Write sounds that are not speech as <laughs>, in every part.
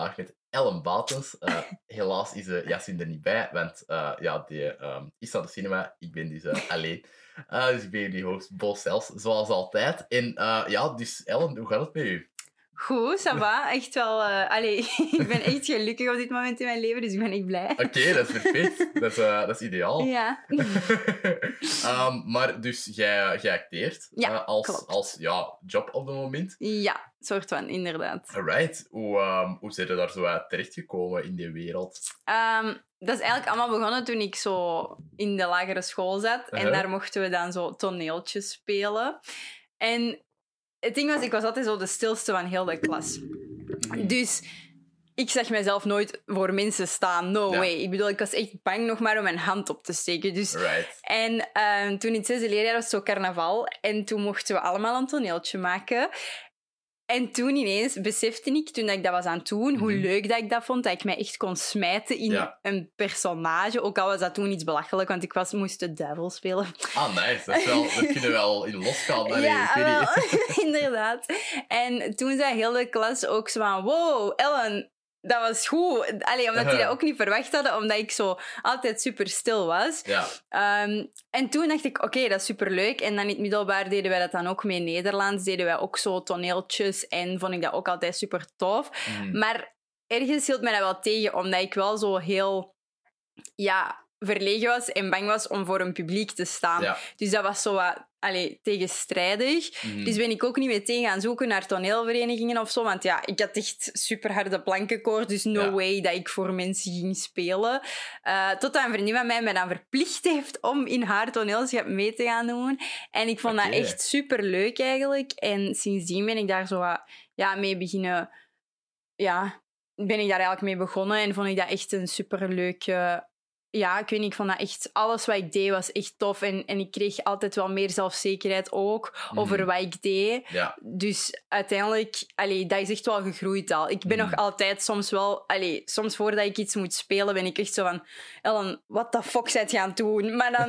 vandaag met Ellen Batens. Uh, <laughs> helaas is uh, er niet bij, want uh, ja, die um, is aan de cinema. Ik ben dus alleen. dus ik ben jullie host, Bos zelfs, zoals altijd. En ja, dus Ellen, hoe gaat het met u? Goed, ça va. Echt wel... Uh, allee, <laughs> ik ben echt gelukkig op dit moment in mijn leven, dus ik ben echt blij. Oké, okay, dat is perfect. Dat is, uh, dat is ideaal. <laughs> Ja. um, <laughs> maar dus, jij, jij acteert ja, uh, als, klopt. als ja, job op het moment? Ja, soort van, inderdaad. Alright. Hoe, um, hoe zijn je daar zo uit terechtgekomen in die wereld? Um, dat is eigenlijk allemaal begonnen toen ik zo in de lagere school zat. -huh. En daar mochten we dan zo toneeltjes spelen. En het ding was, ik was altijd zo de stilste van heel de klas. Dus ik zag mezelf nooit voor mensen staan. No Ja. way. Ik bedoel, ik was echt bang nog maar om mijn hand op te steken. Dus... Right. En ehm, toen in het zesde leerjaar was het zo carnaval. En toen mochten we allemaal een toneeltje maken. En toen ineens besefte ik, toen ik dat was aan het doen, hoe Mhm. leuk dat ik dat vond. Dat ik mij echt kon smijten in Ja. een personage. Ook al was dat toen iets belachelijk, want ik was, moest de duivel spelen. Ah, nice. Dat, is wel, dat kunnen wel in losgaan. <laughs> Ja, ik weet niet. wel, <laughs> <laughs> inderdaad. En toen zei heel de klas ook zo van... Wow, Ellen, dat was goed. Allee, omdat die <laughs> dat ook niet verwacht hadden, omdat ik zo altijd super stil was. Ja, Ehm, en toen dacht ik, oké, dat is superleuk. En dan in het middelbaar deden wij dat dan ook mee Nederlands. Deden wij ook zo toneeltjes en vond ik dat ook altijd super tof. Mhm. Maar ergens hield mij dat wel tegen, omdat ik wel zo heel... Ja, verlegen was en bang was om voor een publiek te staan. ja. Dus dat was zo wat allee, tegenstrijdig. Mhm. Dus ben ik ook niet meteen gaan zoeken naar toneelverenigingen of zo. Want ja, ik had echt super harde plankenkoord. Dus no Ja. way dat ik voor mensen ging spelen. Eh totdat een vriendin van mij mij dan verplicht heeft om in haar toneelschap mee te gaan doen. En ik vond dat echt super leuk eigenlijk. En sindsdien ben ik daar zo wat, ja, mee beginnen. Ja, ben ik daar eigenlijk mee begonnen. En vond ik dat echt een super leuke ja, ik weet niet, ik vond dat echt... Alles wat ik deed was echt tof. En, en ik kreeg altijd wel meer zelfzekerheid ook over Mhm. wat ik deed. ja. Dus uiteindelijk, allee, dat is echt wel gegroeid al. Ik ben Mhm. nog altijd soms wel... Allee, soms voordat ik iets moet spelen, ben ik echt zo van... Ellen, what the fuck zijt je aan het doen? Maar dan,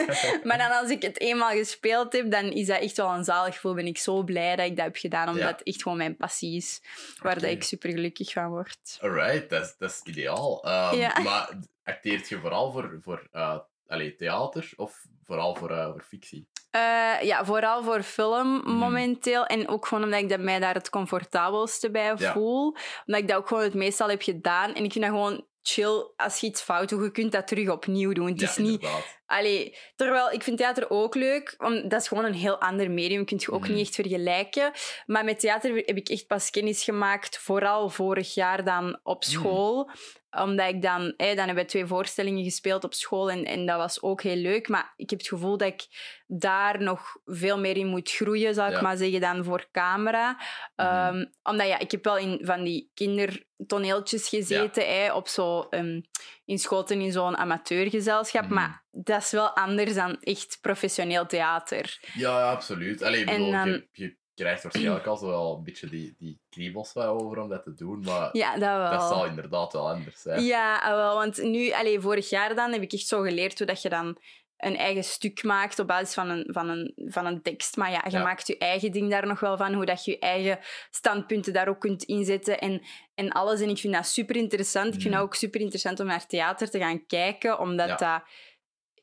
<laughs> maar dan als ik het eenmaal gespeeld heb, dan is dat echt wel een zalig gevoel. Ben ik zo blij dat ik dat heb gedaan, omdat Ja. het echt gewoon mijn passie is. Waar dat ik super gelukkig van word. Alright, dat is, dat is ideaal. Ehm, Ja. Maar acteert je vooral voor, voor uh, allee, theater of vooral voor, uh, voor fictie? Eh, ja, vooral voor film Mhm. momenteel. En ook gewoon omdat ik dat mij daar het comfortabelste bij Ja. voel. Omdat ik dat ook gewoon het meestal heb gedaan. En ik vind dat gewoon chill als je iets fout doet. Je kunt dat terug opnieuw doen. Het ja, is niet... inderdaad. Allee, terwijl ik vind theater ook leuk, want dat is gewoon een heel ander medium. Kun je ook Mhm. niet echt vergelijken. Maar met theater heb ik echt pas kennis gemaakt, vooral vorig jaar dan op Mhm. school. Omdat ik dan, eh, dan hebben we twee voorstellingen gespeeld op school en, en dat was ook heel leuk. Maar ik heb het gevoel dat ik daar nog veel meer in moet groeien, zal ik Ja. maar zeggen, dan voor camera. Mhm. Ehm, omdat ja, ik heb wel in van die kindertoneeltjes gezeten, hè, op zo, ehm, in Schoten in zo'n amateurgezelschap. Maar dat is wel anders dan echt professioneel theater. Ja, ja, absoluut. Allee, ik En bedoel, dan- je, je krijgt waarschijnlijk al zo wel een beetje die, die kriebels over om dat te doen, maar Ja, dat wel. dat zal inderdaad wel anders zijn. Ja, ah, wel, want nu, allee, vorig jaar dan, heb ik echt zo geleerd hoe dat je dan een eigen stuk maakt op basis van een, van een, van een tekst. Maar ja, je Ja. maakt je eigen ding daar nog wel van, hoe dat je je eigen standpunten daar ook kunt inzetten en, en alles. En ik vind dat super interessant. Ik vind Mhm. dat ook super interessant om naar theater te gaan kijken, omdat Ja. dat...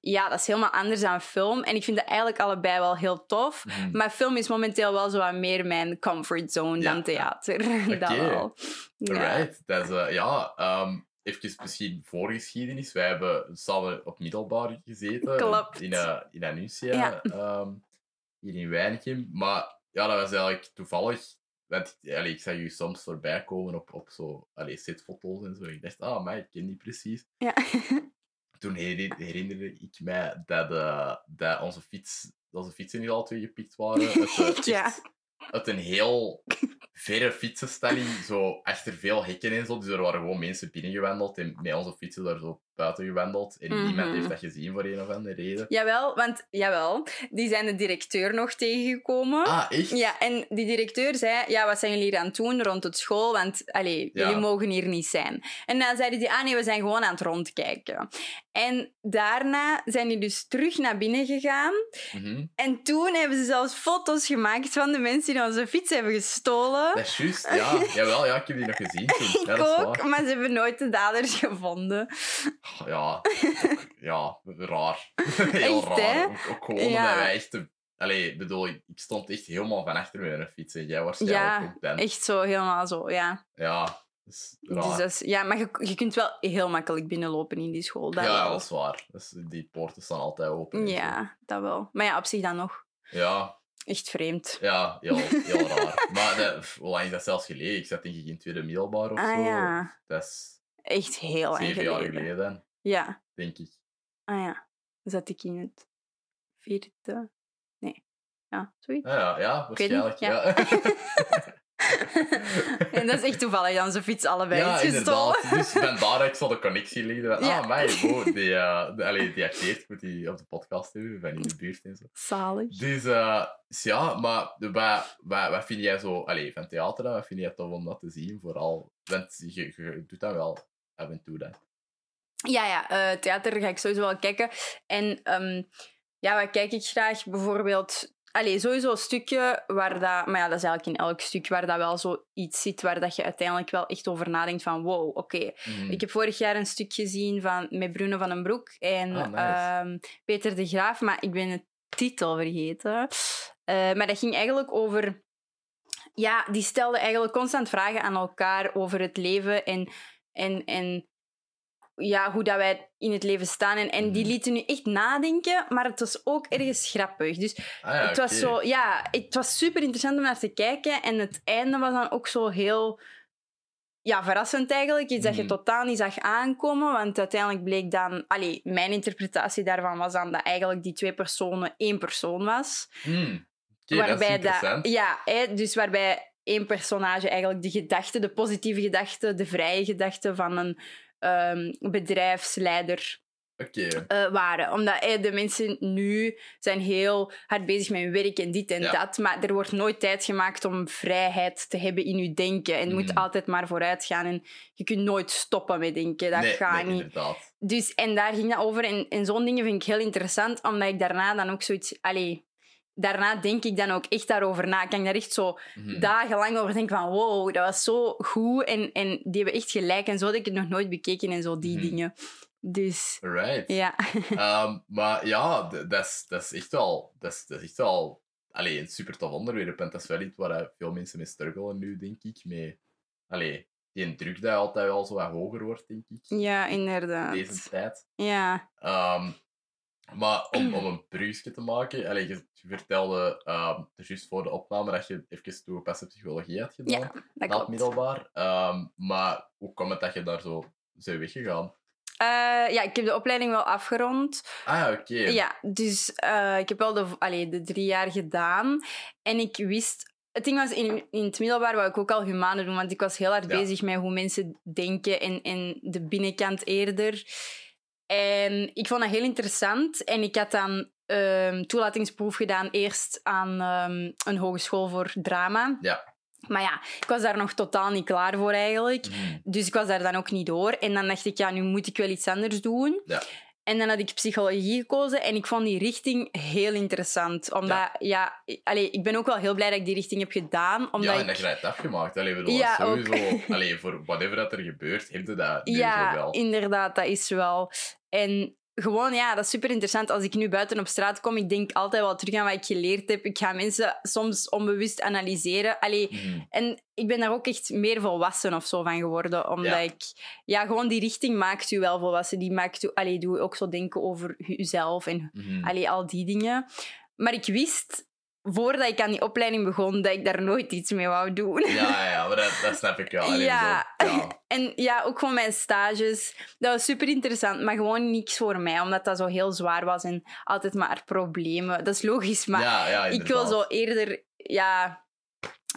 Ja, dat is helemaal anders dan film. En ik vind dat eigenlijk allebei wel heel tof. Mhm. Maar film is momenteel wel zo wat meer mijn comfortzone Ja. dan theater. <laughs> dat wel. Ja. Alright, dat is, eh, ja, ehm even misschien voorgeschiedenis. Wij hebben samen op middelbaar gezeten. Klopt. In, uh, in Anuncia, Ja. ehm, hier in Weinigem. Maar ja, dat was eigenlijk toevallig. Want allee, ik zag je soms voorbij komen op, op zo, allee, setfoto's en zo. Ik dacht, ah, maar ik ken die precies. Ja. <laughs> Toen herinner- herinnerde ik mij dat, eh, dat onze, fiets, onze fietsen niet al twee gepikt waren. <laughs> Het, eh, echt uit een heel verre fietsenstelling, zo achter veel hekken en zo. Dus er waren gewoon mensen binnengewandeld en met onze fietsen daar zo buiten gewendeld. En niemand Mhm. heeft dat gezien voor een of andere reden. Jawel, want jawel, die zijn de directeur nog tegengekomen. Ah, echt? Ja, en die directeur zei, ja, wat zijn jullie hier aan het doen rond het school? Want, allee, Ja. jullie mogen hier niet zijn. En dan zeiden die, ah nee, we zijn gewoon aan het rondkijken. En daarna zijn die dus terug naar binnen gegaan. Mhm. En toen hebben ze zelfs foto's gemaakt van de mensen die onze fiets hebben gestolen. Dat is juist, ja. <laughs> Jawel, ja, ik heb die nog gezien toen. Ik ja, is ook, maar ze hebben nooit de daders gevonden. Ja, ja, raar. <laughs> Heel Echt, raar. Ook, ook gewoon Ja. omdat wij echt... Allee, ik bedoel, ik, stond echt helemaal van achter met een fiets. En jij waarschijnlijk Ja, ook dan. Echt zo, helemaal zo, ja. Ja, dus raar. Dus dat is, ja, maar je, je kunt wel heel makkelijk binnenlopen in die school. Dat ja, wel. dat is waar. Dus die poorten staan altijd open. zo. Ja, dat wel. Maar ja, op zich dan nog. Ja, Echt vreemd. ja heel, heel raar. <laughs> Maar dat, hoe lang is dat zelfs geleden? Ik zat denk ik in tweede middelbaar of Ah zo. ja, Dat is echt heel lang zeven jaar geleden. geleden, Ja, denk ik. ah ja. Dan zat ik in het vierde... Nee. Ja, zoiets. Ja, ja, ja Ik weet niet, waarschijnlijk. Ja, <laughs> En dat is echt toevallig dan zo'n fiets allebei ja is gestolen. inderdaad. Dus vandaar ik zo de connectie legde. Van, <laughs> Ja. Ah, mij, wow, die, eh, de- allee, die acteert. Ik moet die op de podcast hebben, van in de buurt en zo. Zalig. Dus, eh, dus ja, maar de- wat, wat, wat vind jij zo... Allee, van theater dan, wat vind jij tof om dat te zien? Vooral, want je, je doet dat wel af en toe dan. Ja, ja, eh, theater ga ik sowieso wel kijken. En ehm, ja, wat kijk ik graag? Bijvoorbeeld... Allee, sowieso een stukje waar dat... Maar ja, dat is eigenlijk in elk stuk waar dat wel zo iets zit waar dat je uiteindelijk wel echt over nadenkt van wow, oké. Mhm. Ik heb vorig jaar een stuk gezien van, met Bruno van den Broek en Ah, nice. ehm, Peter de Graaf, maar ik ben de titel vergeten. Eh, maar dat ging eigenlijk over... Ja, die stelden eigenlijk constant vragen aan elkaar over het leven en, en, en ja, hoe dat wij in het leven staan. En, en die Mhm. lieten nu echt nadenken, maar het was ook ergens grappig. Dus Ah, ja, het was zo, ja, het was super interessant om naar te kijken. En het einde was dan ook zo heel ja, verrassend eigenlijk. Iets dat je Mhm. totaal niet zag aankomen. Want uiteindelijk bleek dan... Allee, mijn interpretatie daarvan was dan dat eigenlijk die twee personen één persoon was. Dat is interessant. ja, hè, dus waarbij één personage eigenlijk de gedachte, de positieve gedachte, de vrije gedachte van een ehm, bedrijfsleider eh, waren. Omdat eh, de mensen nu zijn heel hard bezig met hun werk en dit en Ja. dat. Maar er wordt nooit tijd gemaakt om vrijheid te hebben in je denken. En je moet Mhm. altijd maar vooruit gaan. En je kunt nooit stoppen met denken. Dat nee, gaat nee, niet. inderdaad. Dus, en daar ging dat over. En, en zo'n dingen vind ik heel interessant, omdat ik daarna dan ook zoiets... Allee, daarna denk ik dan ook echt daarover na. Kan ik daar echt zo Mhm. dagenlang over denken van... Wow, dat was zo goed. En, en die hebben echt gelijk. En zo had ik het nog nooit bekeken en zo, die Mhm. dingen. Dus, Right. ja. <laughs> Ehm, maar ja, dat is, dat is echt wel... Dat is, dat is echt wel... Allee, een super tof onderwerp. En dat is wel iets waar eh, veel mensen mee struggelen nu, denk ik. Met, allee, die druk dat altijd wel zo wat hoger wordt, denk ik. Ja, inderdaad. Deze tijd. Ja. Ehm, maar om, om <clears throat> een bruggetje te maken, allee, je, vertelde ehm dus juist voor de opname dat je even toegepaste psychologie had gedaan, Ja, dat klopt. middelbaar. Ehm, maar hoe komt het dat je daar zo bent weggegaan? Eh, ja, ik heb de opleiding wel afgerond. Ah oké. Ja, dus eh, ik heb wel de, allee, de drie jaar gedaan. En ik wist... Het ding was, in, in het middelbaar wou ik ook al humane doen, want ik was heel hard Ja. bezig met hoe mensen denken en, en de binnenkant eerder. En ik vond dat heel interessant. En ik had dan ehm toelatingsproef gedaan, eerst aan ehm, een hogeschool voor drama. Ja. Maar ja, ik was daar nog totaal niet klaar voor eigenlijk. Mhm. Dus ik was daar dan ook niet door. En dan dacht ik, ja, nu moet ik wel iets anders doen. Ja. En dan had ik psychologie gekozen en ik vond die richting heel interessant. Omdat, ja, ik, allee, ik ben ook wel heel blij dat ik die richting heb gedaan. Omdat Ja, en ik, dat je dat hebt afgemaakt. Allee, bedoel, Ja, sowieso... Allee, voor whatever dat er gebeurt, heb je dat ja, wel. inderdaad, dat is wel. En gewoon, ja, dat is super interessant. Als ik nu buiten op straat kom, ik denk altijd wel terug aan wat ik geleerd heb. Ik ga mensen soms onbewust analyseren. Allee, Mhm. En ik ben daar ook echt meer volwassen of zo van geworden. Omdat Ja. ik... Ja, gewoon die richting maakt u wel volwassen. Die maakt u... Allee, doe ook zo denken over uzelf en Mhm. allee, al die dingen. Maar ik wist, voordat ik aan die opleiding begon, dat ik daar nooit iets mee wou doen. Ja, ja, maar dat, dat snap ik wel. Ja. ja. <laughs> En ja, ook gewoon mijn stages. Dat was super interessant, maar gewoon niks voor mij. Omdat dat zo heel zwaar was en altijd maar problemen. Dat is logisch, maar ja, ja, ik wil zo eerder ja,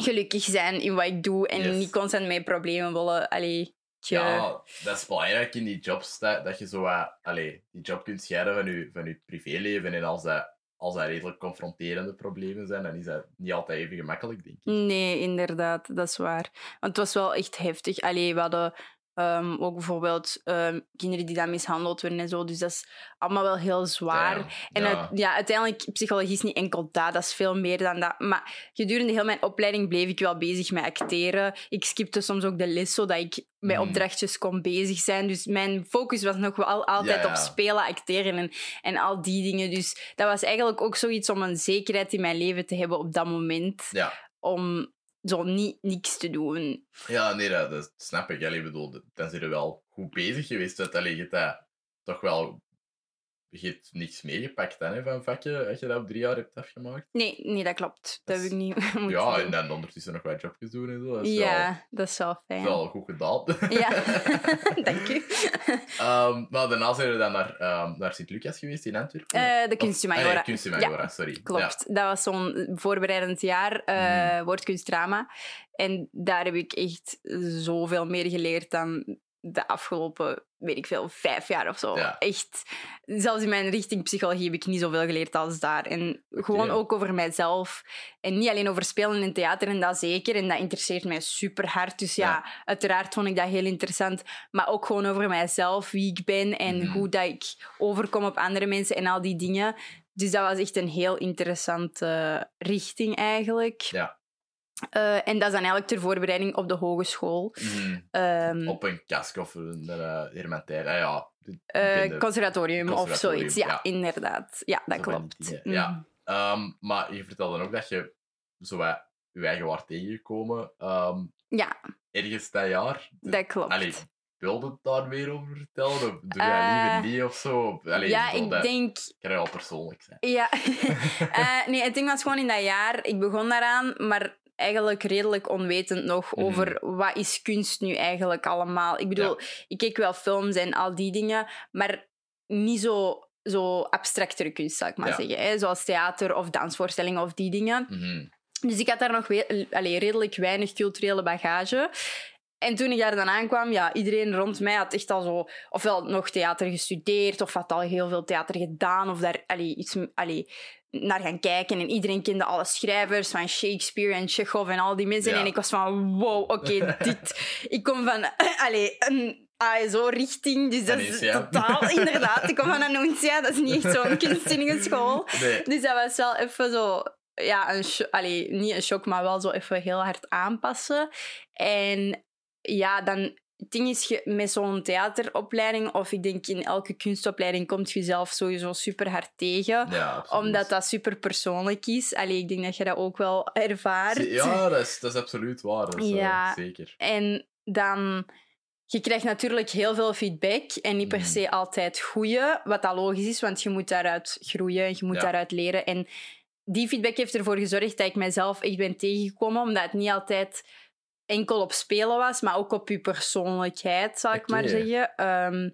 gelukkig zijn in wat ik doe en Yes. niet constant met problemen willen allee, Ja, dat is belangrijk in die jobs, dat, dat je zo allee, die job kunt scheiden van je, van je privéleven. En als dat, als dat redelijk confronterende problemen zijn, dan is dat niet altijd even gemakkelijk, denk ik. Nee, inderdaad, dat is waar. Want het was wel echt heftig. Allee, we hadden ehm, ook bijvoorbeeld ehm, kinderen die dan mishandeld werden en zo. Dus dat is allemaal wel heel zwaar. En ja. het- ja, uiteindelijk, psychologie is niet enkel dat, dat is veel meer dan dat. Maar gedurende heel mijn opleiding bleef ik wel bezig met acteren. Ik skipte soms ook de les, zodat ik met Mhm. opdrachtjes kon bezig zijn. Dus mijn focus was nog wel altijd Ja, op spelen, acteren en, en al die dingen. Dus dat was eigenlijk ook zoiets om een zekerheid in mijn leven te hebben op dat moment. Om zo niet, niks te doen. Ja, nee, dat, snap ik. Ik bedoel, dan zijn we wel goed bezig geweest. Dat, allee, je dat toch wel... Je hebt niks meegepakt dan, hè, van vakje, als je dat op drie jaar hebt afgemaakt. Nee, nee, dat klopt. Dat Dat heb ik niet <laughs> moeten Ja, doen. en dan ondertussen nog wat jobjes doen en zo. Dat is ja, dat is wel fijn. wel goed gedaan. Ja, <laughs> dank u. Ehm, maar daarna zijn we dan naar, ehm, naar Sint-Lucas geweest in Antwerpen. Eh, de Of- kunstjumajora. ah, nee, sorry. Klopt. Dat was zo'n voorbereidend jaar, eh Mhm. woordkunstdrama. En daar heb ik echt zoveel meer geleerd dan de afgelopen, weet ik veel, vijf jaar of zo. Ja. Echt. Zelfs in mijn richting psychologie heb ik niet zoveel geleerd als daar. En gewoon ook over mijzelf. En niet alleen over spelen en theater, en dat zeker. En dat interesseert mij super hard. Dus ja, Ja. uiteraard vond ik dat heel interessant. Maar ook gewoon over mijzelf, wie ik ben en Mhm. hoe dat ik overkom op andere mensen en al die dingen. Dus dat was echt een heel interessante richting eigenlijk. Ja. Eh, en dat is dan eigenlijk ter voorbereiding op de hogeschool. Mhm. Ehm, Op een kask of een uh, hermentair. Ja. eh, conservatorium, of zoiets. Ja, ja. inderdaad. Ja, dat Zo klopt. dingen, ja. Mhm. Ehm, maar je vertelde ook dat je zo je eigen waard tegengekomen. ehm, Ja, ergens dat jaar. dat klopt. Allee, wilde het daar meer over vertellen? Of doe Eh, liever niet of zo? Allee, ja, ik dat denk... kan wel persoonlijk zijn. Ja. <laughs> Eh, nee, het ding was gewoon in dat jaar... Ik begon daaraan, maar eigenlijk redelijk onwetend nog Mhm. over wat is kunst nu eigenlijk allemaal. Ik bedoel, ik keek wel films en al die dingen, maar niet zo, zo abstractere kunst, zal ik maar Ja. zeggen. Hè? Zoals theater of dansvoorstellingen of die dingen. Mhm. Dus ik had daar nog allee, redelijk weinig culturele bagage. En toen ik daar dan aankwam, ja, iedereen rond mij had echt al zo... Ofwel nog theater gestudeerd, of had al heel veel theater gedaan, of daar allee, iets allee, naar gaan kijken. En iedereen kende alle schrijvers van Shakespeare en Chekhov en al die mensen. Ja. En ik was van, wow, oké, <laughs> dit... Ik kom van allee, een ASO-richting, dus dat is totaal... <laughs> Inderdaad, ik kom van Annuncia, dat is niet echt zo'n <laughs> kunstzinnige school. Nee. Dus dat was wel even zo... Ja, een allee, niet een shock, maar wel zo even heel hard aanpassen. En ja, dan... Het ding is, je, met zo'n theateropleiding, of ik denk in elke kunstopleiding, komt je zelf sowieso super hard tegen. Ja. Omdat dat super persoonlijk is. Allee, ik denk dat je dat ook wel ervaart. Ja, dat is, dat is absoluut waar. Dat is, eh, Ja. zeker. En dan... Je krijgt natuurlijk heel veel feedback en niet per Mhm. se altijd goede, wat dat logisch is, want je moet daaruit groeien en je moet Ja. daaruit leren. En die feedback heeft ervoor gezorgd dat ik mezelf echt ben tegengekomen, omdat het niet altijd enkel op spelen was, maar ook op je persoonlijkheid, zal ik maar zeggen. Ehm,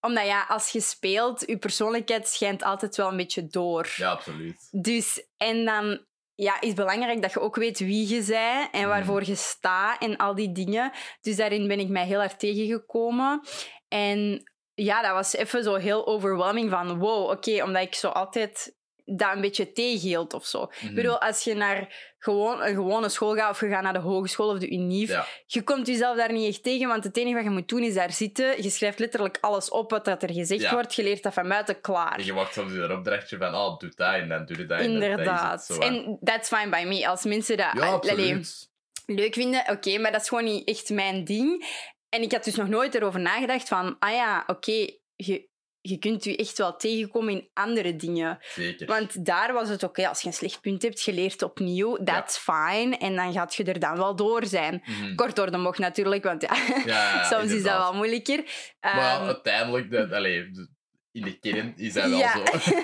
omdat ja, als je speelt, je persoonlijkheid schijnt altijd wel een beetje door. Ja, absoluut. Dus, en dan ja, is het belangrijk dat je ook weet wie je bent en waarvoor je staat en al die dingen. Dus daarin ben ik mij heel hard tegengekomen. En ja, dat was even zo heel overwhelming van wow, oké, omdat ik zo altijd dat een beetje tegenhield of zo. Mhm. Ik bedoel, als je naar gewoon, een gewone school gaat of je gaat naar de hogeschool of de unief, Ja. je komt jezelf daar niet echt tegen, want het enige wat je moet doen is daar zitten. Je schrijft letterlijk alles op wat dat er gezegd Ja. wordt. Je leert dat van buiten klaar. En je wacht soms in een opdrachtje van, oh, doe dat en dan doe je dat. dat- dat Inderdaad. hè. En that's fine by me. Als mensen dat ja, allee, absoluut. leuk vinden, oké, maar dat is gewoon niet echt mijn ding. En ik had dus nog nooit erover nagedacht van, ah ja, oké, je, je kunt je echt wel tegenkomen in andere dingen. Zeker. Want daar was het oké, als je een slecht punt hebt, je leert opnieuw, that's fine. En dan gaat je er dan wel door zijn. Mhm. Kort door de bocht natuurlijk, want ja, Ja, <laughs> soms is dat wel moeilijker. Maar ja, Ehm, uiteindelijk, dat, allee, de- in de kern is dat wel Ja. zo.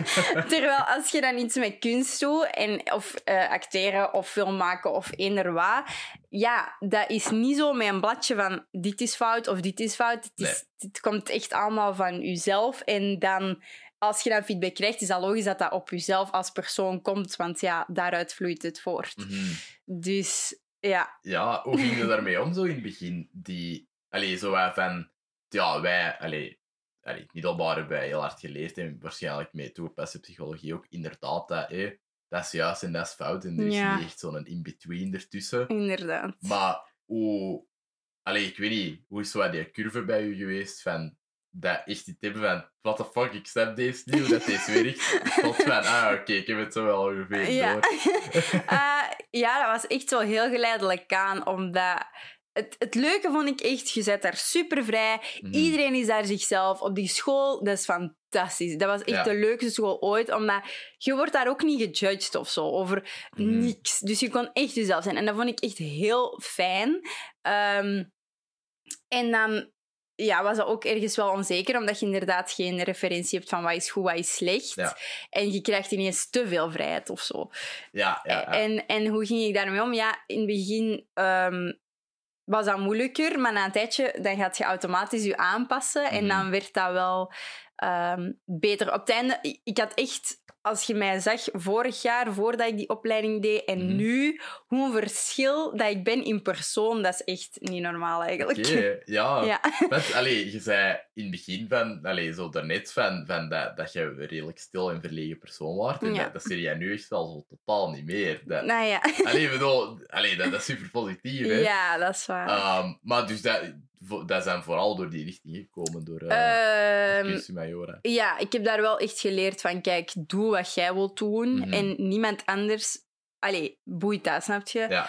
<laughs> Terwijl als je dan iets met kunst doet, en, of eh, acteren of film maken of eender wat, ja, dat is niet zo met een bladje van dit is fout of dit is fout. Het, is, het komt echt allemaal van jezelf. En dan, als je dan feedback krijgt, is dat logisch dat dat op jezelf als persoon komt, want ja, daaruit vloeit het voort. Mhm. Dus ja, Ja, hoe ging je daarmee om zo in het begin? Die, allee, zo van, ja, wij, allee, allee, middelbaar hebben wij heel hard geleerd en waarschijnlijk mee toegepaste psychologie ook, inderdaad, dat, hé, dat is juist en dat is fout en er is Ja. niet echt zo'n in-between ertussen. Inderdaad. Maar hoe, allee, ik weet niet, hoe is zo die curve bij u geweest van dat echt die tippen van, what the fuck, ik snap deze niet, hoe dat deze werkt. <laughs> Tot van, ah, oké, ik heb het zo wel ongeveer Ja. door. Eh, <laughs> ja, dat was echt zo heel geleidelijk aan, omdat... Het, het leuke vond ik echt, je zet daar super vrij. Mhm. Iedereen is daar zichzelf. Op die school, dat is fantastisch. Dat was echt Ja. de leukste school ooit, omdat je wordt daar ook niet gejudged of zo, over Mhm. niks. Dus je kon echt jezelf zijn. En dat vond ik echt heel fijn. Ehm, en dan ja, was dat ook ergens wel onzeker, omdat je inderdaad geen referentie hebt van wat is goed, wat is slecht. Ja. En je krijgt ineens te veel vrijheid of zo. Ja, ja, ja. En, en hoe ging ik daarmee om? Ja, in het begin ehm, was dat moeilijker, maar na een tijdje dan gaat je automatisch je aanpassen. En Mhm. dan werd dat wel ehm, beter. Op het einde, ik- ik had echt, als je mij zag vorig jaar, voordat ik die opleiding deed, en Mhm. nu, hoe een verschil dat ik ben in persoon, dat is echt niet normaal eigenlijk. <laughs> Ja. Ja. Allee, je zei in het begin van, allee, zo daarnet, van, van dat, dat je een redelijk stil en verlegen persoon was. En Ja. dat, dat zie jij nu echt wel zo totaal niet meer. Dat, Nou ja. allee, bedoel, allee, dat, dat is super positief, hè. ja, dat is waar. Ehm, maar dus dat, dat zijn vooral door die richting gekomen, door uh. Ja, ik heb daar wel echt geleerd van, kijk, doe wat jij wilt doen Mhm. en niemand anders... Allee, boeit dat, snap je? Ja.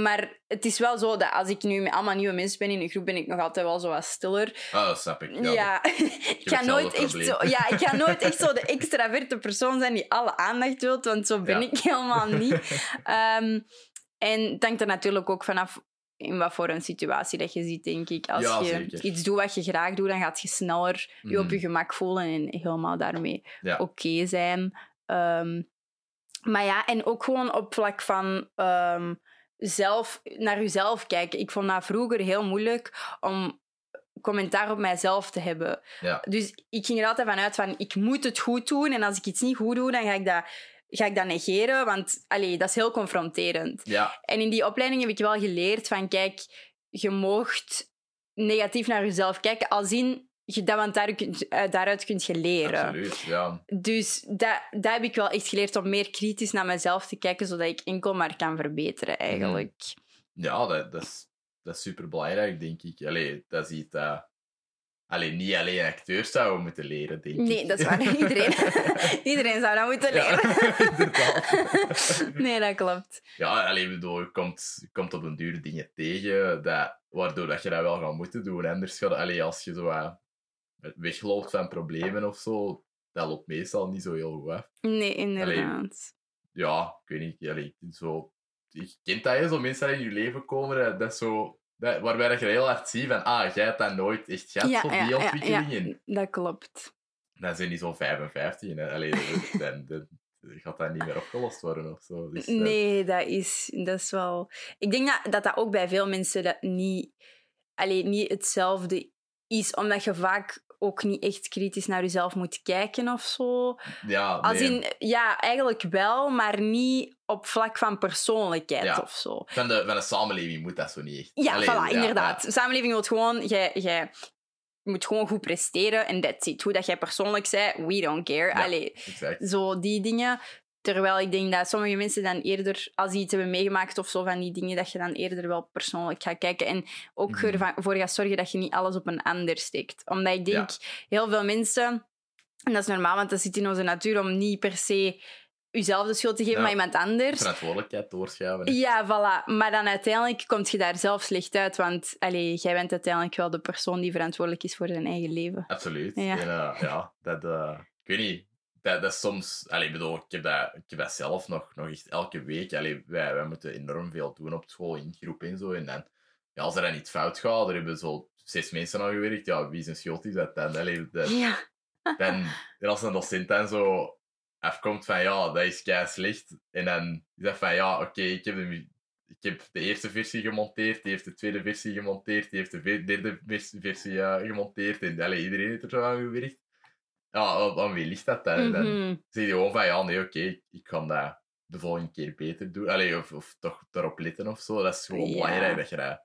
Maar het is wel zo dat als ik nu met allemaal nieuwe mensen ben in een groep, ben ik nog altijd wel zo wat stiller. Ah, dat snap ik. Ja, Ja, <laughs> ik ga nooit echt probleem. zo... Ja, ik ga nooit echt zo de extraverte persoon zijn die alle aandacht wil, want zo ben Ja. ik helemaal niet. <laughs> Ehm, en het hangt er natuurlijk ook vanaf in wat voor een situatie dat je ziet, denk ik. Als Ja, je zeker. iets doet wat je graag doet, dan gaat je sneller je op Mhm. je gemak voelen en helemaal daarmee Ja. oké zijn. Ehm, maar ja, en ook gewoon op vlak van ehm, zelf naar jezelf kijken. Ik vond dat vroeger heel moeilijk om commentaar op mijzelf te hebben. Ja. Dus ik ging er altijd vanuit van, ik moet het goed doen. En als ik iets niet goed doe, dan ga ik dat, ga ik dat negeren. Want allee, dat is heel confronterend. Ja, En in die opleiding heb ik wel geleerd van, kijk, je moogt negatief naar jezelf kijken. Als in, je dat, want daar kunt, eh, daaruit kun je leren. absoluut. Ja. Dus dat, dat heb ik wel echt geleerd om meer kritisch naar mezelf te kijken, zodat ik enkel maar kan verbeteren, eigenlijk. Ja, dat, dat, is, dat is super belangrijk, denk ik. Allee, dat is iets dat... Allee, niet alleen acteurs zouden moeten leren, denk ik. Nee, dat is waar. <laughs> Iedereen, iedereen zou dat moeten leren. <laughs> <laughs> nee, dat klopt. Ja, alleen bedoel, je komt, je komt op een duur dingen tegen, dat, waardoor dat je dat wel gaat moeten doen. Anders gaat, allee, als je zo wat wegloopt van problemen of zo, dat loopt meestal niet zo heel goed af. Nee, inderdaad. Ja, ik weet niet, allee, zo, je kent dat, hè, zo mensen in je leven komen, dat, dat is zo, dat, waarbij dat je heel hard ziet van, ah, jij hebt dat nooit echt gehad, Ja, zo, ja, die ja, ontwikkeling. En Dat klopt. dan zijn die zo 55 en allee, dan, gaat dat niet meer opgelost worden of zo. Dus, dat- Nee, dat is, dat is wel... Ik denk dat, dat dat ook bij veel mensen dat niet, allee, niet hetzelfde is, omdat je vaak ook niet echt kritisch naar jezelf moet kijken of zo. ja, Als in, ja, eigenlijk wel, maar niet op vlak van persoonlijkheid Ja. of zo. Van de, van de samenleving moet dat zo niet echt. Ja, Allee, voilà, ja, inderdaad. De samenleving wil gewoon, jij, jij moet gewoon goed presteren en that's it. Hoe dat jij persoonlijk zei, we don't care. Allee, Exact. zo die dingen. Terwijl ik denk dat sommige mensen dan eerder, als die iets hebben meegemaakt of zo van die dingen, dat je dan eerder wel persoonlijk gaat kijken. En ook Mhm. voor gaat zorgen dat je niet alles op een ander steekt. Omdat ik denk, heel veel mensen, en dat is normaal, want dat zit in onze natuur om niet per se jezelf de schuld te geven, Ja. maar iemand anders. Verantwoordelijkheid doorschuiven. hè. Ja, voilà. Maar dan uiteindelijk kom je daar zelf slecht uit, want allee, jij bent uiteindelijk wel de persoon die verantwoordelijk is voor zijn eigen leven. Absoluut. Ja. En, eh, ja, dat, eh, ik weet niet. Dat, dat is soms, allee, ik bedoel, ik heb, dat, ik heb dat zelf nog, nog echt elke week. Allee, wij, wij moeten enorm veel doen op school, in groep en zo. En dan, ja, als er dan iets fout gaat, er hebben zo zes mensen aan gewerkt. Ja, wie zijn schuld is dat dan? Allee, dat, Ja. dan, en als een docent dan zo afkomt van ja, dat is kei slecht. En dan is dat van ja, oké, ik heb de ik heb de eerste versie gemonteerd, die heeft de tweede versie gemonteerd, die heeft de derde vers- versie eh, gemonteerd. En allee, iedereen heeft er zo aan gewerkt. Ja, wie ligt dat dan? Dan zeg je gewoon van ja, nee, oké, ik kan dat de volgende keer beter doen. Allee, of, of toch erop letten of zo. Dat is gewoon Ja. belangrijk dat je dat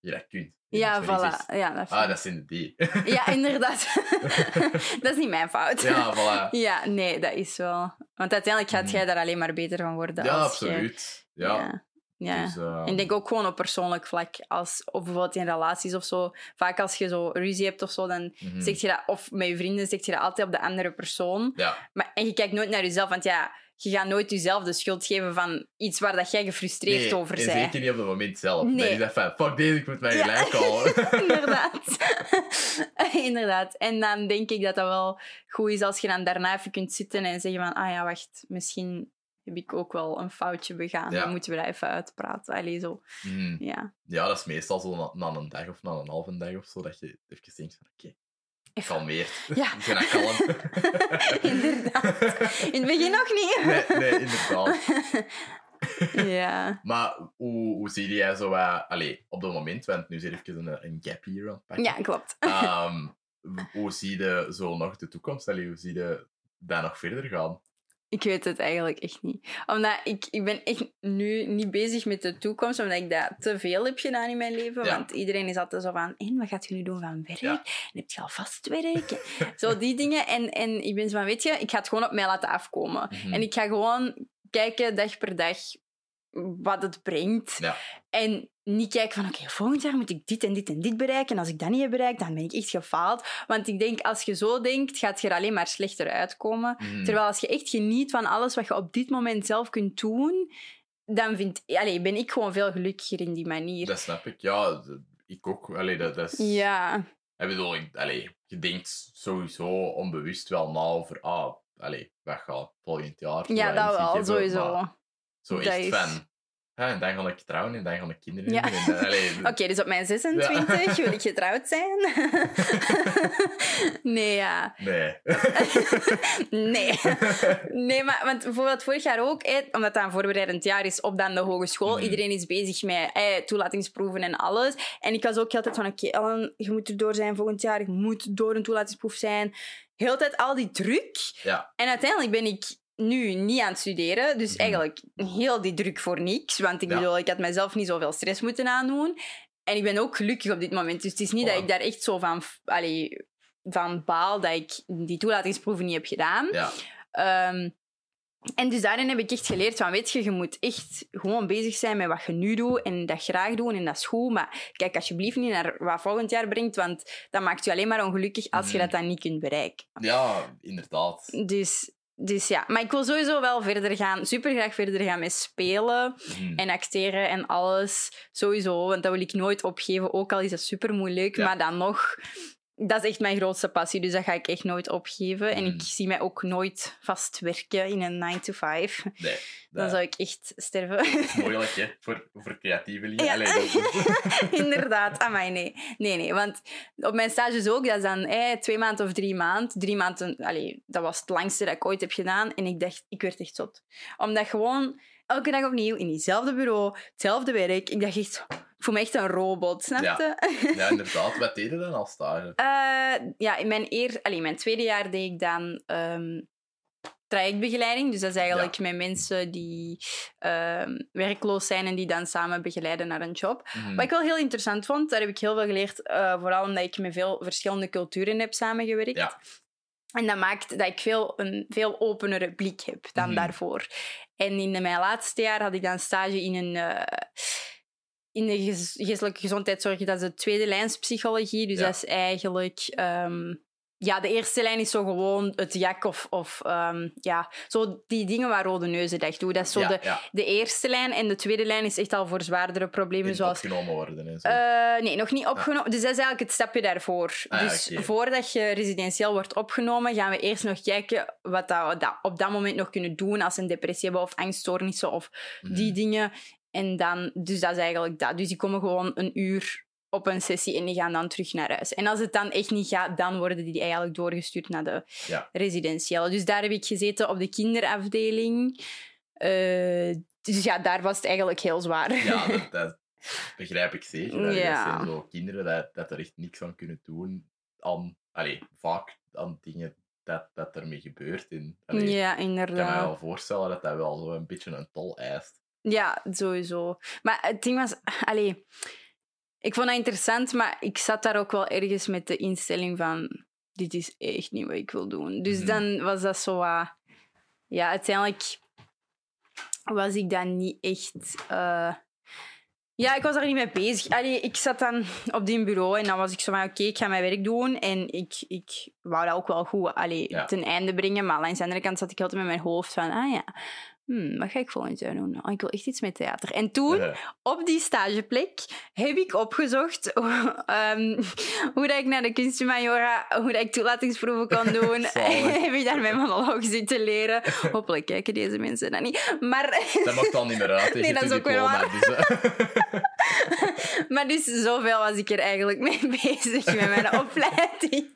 je dat kunt. Ja, is voilà. Ja, dat Ah, dat is in de D. Ja, <laughs> inderdaad. <laughs> dat is niet mijn fout. ja, voilà. Ja, nee, dat is wel. Want uiteindelijk gaat Mhm. jij daar alleen maar beter van worden. Ja, als je- absoluut. Ja. Ja. Ja. Dus, eh, En ik denk ook gewoon op persoonlijk vlak. Als, of bijvoorbeeld in relaties of zo. Vaak als je zo ruzie hebt of zo, dan mhm. zeg je dat... Of met je vrienden zeg je dat altijd op de andere persoon. Ja, Maar, en je kijkt nooit naar jezelf, want ja... Je gaat nooit jezelf de schuld geven van iets waar dat jij gefrustreerd nee, over en bent. zeker niet op het moment zelf. Nee. Dan is dat van, fuck deze, ik moet mij Ja. gelijk halen. <laughs> Inderdaad. <laughs> Inderdaad. En dan denk ik dat dat wel goed is als je dan daarna even kunt zitten en zeggen van, ah ja, wacht, misschien heb ik ook wel een foutje begaan. Ja. Dan moeten we dat even uitpraten. Allee, zo. Mhm. Ja. Ja, dat is meestal zo na, na een dag of na een halve dag of zo, dat je even denkt van, oké, Even. kalmeert. Ja. <laughs> Ik ben kalm. <laughs> Inderdaad. In het begin nog niet. nee, nee, inderdaad. <laughs> ja. Maar hoe, hoe zie jij zo... eh allee, op dat moment, want nu zit even een, een gap hier aan het pakken. Ja, klopt. Ehm, hoe zie je zo nog de toekomst? Allee, hoe zie je daar nog verder gaan? Ik weet het eigenlijk echt niet. Omdat ik, ik ben echt nu niet bezig met de toekomst, omdat ik dat te veel heb gedaan in mijn leven. Ja. Want iedereen is altijd zo van, en wat gaat je nu doen van werk? Ja. En heb je al vast werk? <laughs> zo die dingen. En, en ik ben zo van, weet je, ik ga het gewoon op mij laten afkomen. Mhm. En ik ga gewoon kijken dag per dag wat het brengt. Ja. En niet kijken van, oké, volgend jaar moet ik dit en dit en dit bereiken. En als ik dat niet heb bereikt, dan ben ik echt gefaald. Want ik denk, als je zo denkt, gaat je er alleen maar slechter uitkomen. Mhm. Terwijl als je echt geniet van alles wat je op dit moment zelf kunt doen, dan vind, allee, ben ik gewoon veel gelukkiger in die manier. Dat snap ik. Ja, ik ook. Allee, dat, dat is... Ja, Ik bedoel, ik, allee, je denkt sowieso onbewust wel na over... Ah, allee, wat gaat volgend jaar? ja dat wel, sowieso. maar Zo Dat echt is- van... Ja, en dan ga ik trouwen en dan ga ik kinderen Ja. allee, <laughs> Oké, dus op mijn 26 wil ik <laughs> getrouwd zijn. <laughs> nee, ja. Nee. Nee. Nee, maar want bijvoorbeeld vorig jaar ook, omdat dat een voorbereidend jaar is op dan de hogeschool. Mhm. Iedereen is bezig met eh, toelatingsproeven en alles. En ik was ook altijd van, oké, Ellen, je moet er door zijn volgend jaar. Je moet door een toelatingsproef zijn. Heel tijd al die druk. Ja. En uiteindelijk ben ik nu niet aan het studeren. Dus Mhm. eigenlijk heel die druk voor niks. Want ik Ja. bedoel, ik had mezelf niet zoveel stress moeten aandoen. En ik ben ook gelukkig op dit moment. Dus het is niet dat ik daar echt zo van, allee, van baal dat ik die toelatingsproeven niet heb gedaan. Ja. Ehm, en dus daarin heb ik echt geleerd van, weet je, je moet echt gewoon bezig zijn met wat je nu doet en dat graag doen en dat is goed. Maar kijk alsjeblieft niet naar wat volgend jaar brengt, want dat maakt je alleen maar ongelukkig als je Mhm. dat dan niet kunt bereiken. Ja, inderdaad. Dus, dus ja, maar ik wil sowieso wel verder gaan, super graag verder gaan met spelen Mhm. en acteren en alles. Sowieso, want dat wil ik nooit opgeven, ook al is dat super moeilijk. Ja. Maar dan nog, dat is echt mijn grootste passie, dus dat ga ik echt nooit opgeven. En ik zie mij ook nooit vast werken in een 9 to 5. Nee. <laughs> Dan zou ik echt sterven. <laughs> moeilijk, hè. Voor, voor creatievelingen. Ja. <laughs> Inderdaad, amai, nee. Nee, nee, want op mijn stages ook, dat is dan twee maanden of drie maanden. Drie maanden, allee, dat was het langste dat ik ooit heb gedaan. En ik dacht, ik werd echt zot. Omdat gewoon elke dag opnieuw in diezelfde bureau, hetzelfde werk. Ik dacht echt, ik voel me echt een robot, snap Ja. je? <laughs> ja, inderdaad. Wat deed je dan als stage? Eh, ja, in mijn, eer, allee, mijn tweede jaar deed ik dan ehm, trajectbegeleiding. Dus dat is eigenlijk met mensen die ehm, werkloos zijn en die dan samen begeleiden naar een job. Mhm. Wat ik wel heel interessant vond, daar heb ik heel veel geleerd. eh, vooral omdat ik met veel verschillende culturen heb samengewerkt. Ja. En dat maakt dat ik veel, een veel openere blik heb dan Mhm. daarvoor. En in mijn laatste jaar had ik dan stage in een... eh, in de geestelijke gezondheidszorg, dat is de tweede lijnspsychologie. Dus Ja. dat is eigenlijk... ehm, ja, de eerste lijn is zo gewoon het jak of... of ehm, ja, zo die dingen waar Rode Neuzen echt doet. Dat is zo ja, de, ja. de eerste lijn. En de tweede lijn is echt al voor zwaardere problemen, In zoals opgenomen worden en zo. eh, nee, nog niet opgenomen. Dus dat is eigenlijk het stapje daarvoor. Ah, dus voordat je residentieel wordt opgenomen, gaan we eerst nog kijken wat dat we dat op dat moment nog kunnen doen als ze een depressie hebben of angststoornissen of Mhm. die dingen. En dan, dus dat is eigenlijk dat. Dus die komen gewoon een uur op een sessie en die gaan dan terug naar huis. En als het dan echt niet gaat, dan worden die eigenlijk doorgestuurd naar de Ja. residentiële. Dus daar heb ik gezeten op de kinderafdeling. Eh, dus ja, daar was het eigenlijk heel zwaar. Ja, dat, <laughs> dat begrijp ik zeker. Allee, Ja. Dat zijn zo kinderen dat, dat er echt niks aan kunnen doen. Aan, allee, vaak aan dingen dat, dat ermee gebeurt. En, allee, ja, Ik kan me inderdaad. wel voorstellen dat dat wel zo een beetje een tol eist. Ja, sowieso. Maar het ding was, allee, ik vond dat interessant, maar ik zat daar ook wel ergens met de instelling van... Dit is echt niet wat ik wil doen. Dus Mhm. dan was dat zo... ja, uiteindelijk was ik dan niet echt... eh, ja, ik was daar niet mee bezig. Allee, ik zat dan op die bureau en dan was ik zo van... Oké, ik ga mijn werk doen. En ik, ik wou dat ook wel goed allee, Ja. ten einde brengen. Maar langs de andere kant zat ik altijd met mijn hoofd van... Ah ja, hmm, wat ga ik volgend jaar doen? Oh, ik wil echt iets met theater. En toen op die stageplek heb ik opgezocht <laughs> ehm, hoe dat ik naar de kunstmajora, hoe dat ik toelatingsproeven kon <laughs> doen. <laughs> Heb ik daar mijn monoloog zitten leren. Hopelijk kijken deze mensen dat niet. Maar, dat mag dan niet meer uit. Nee, dat is ook weer waar. Dus, maar dus zoveel was ik er eigenlijk mee bezig met mijn opleiding.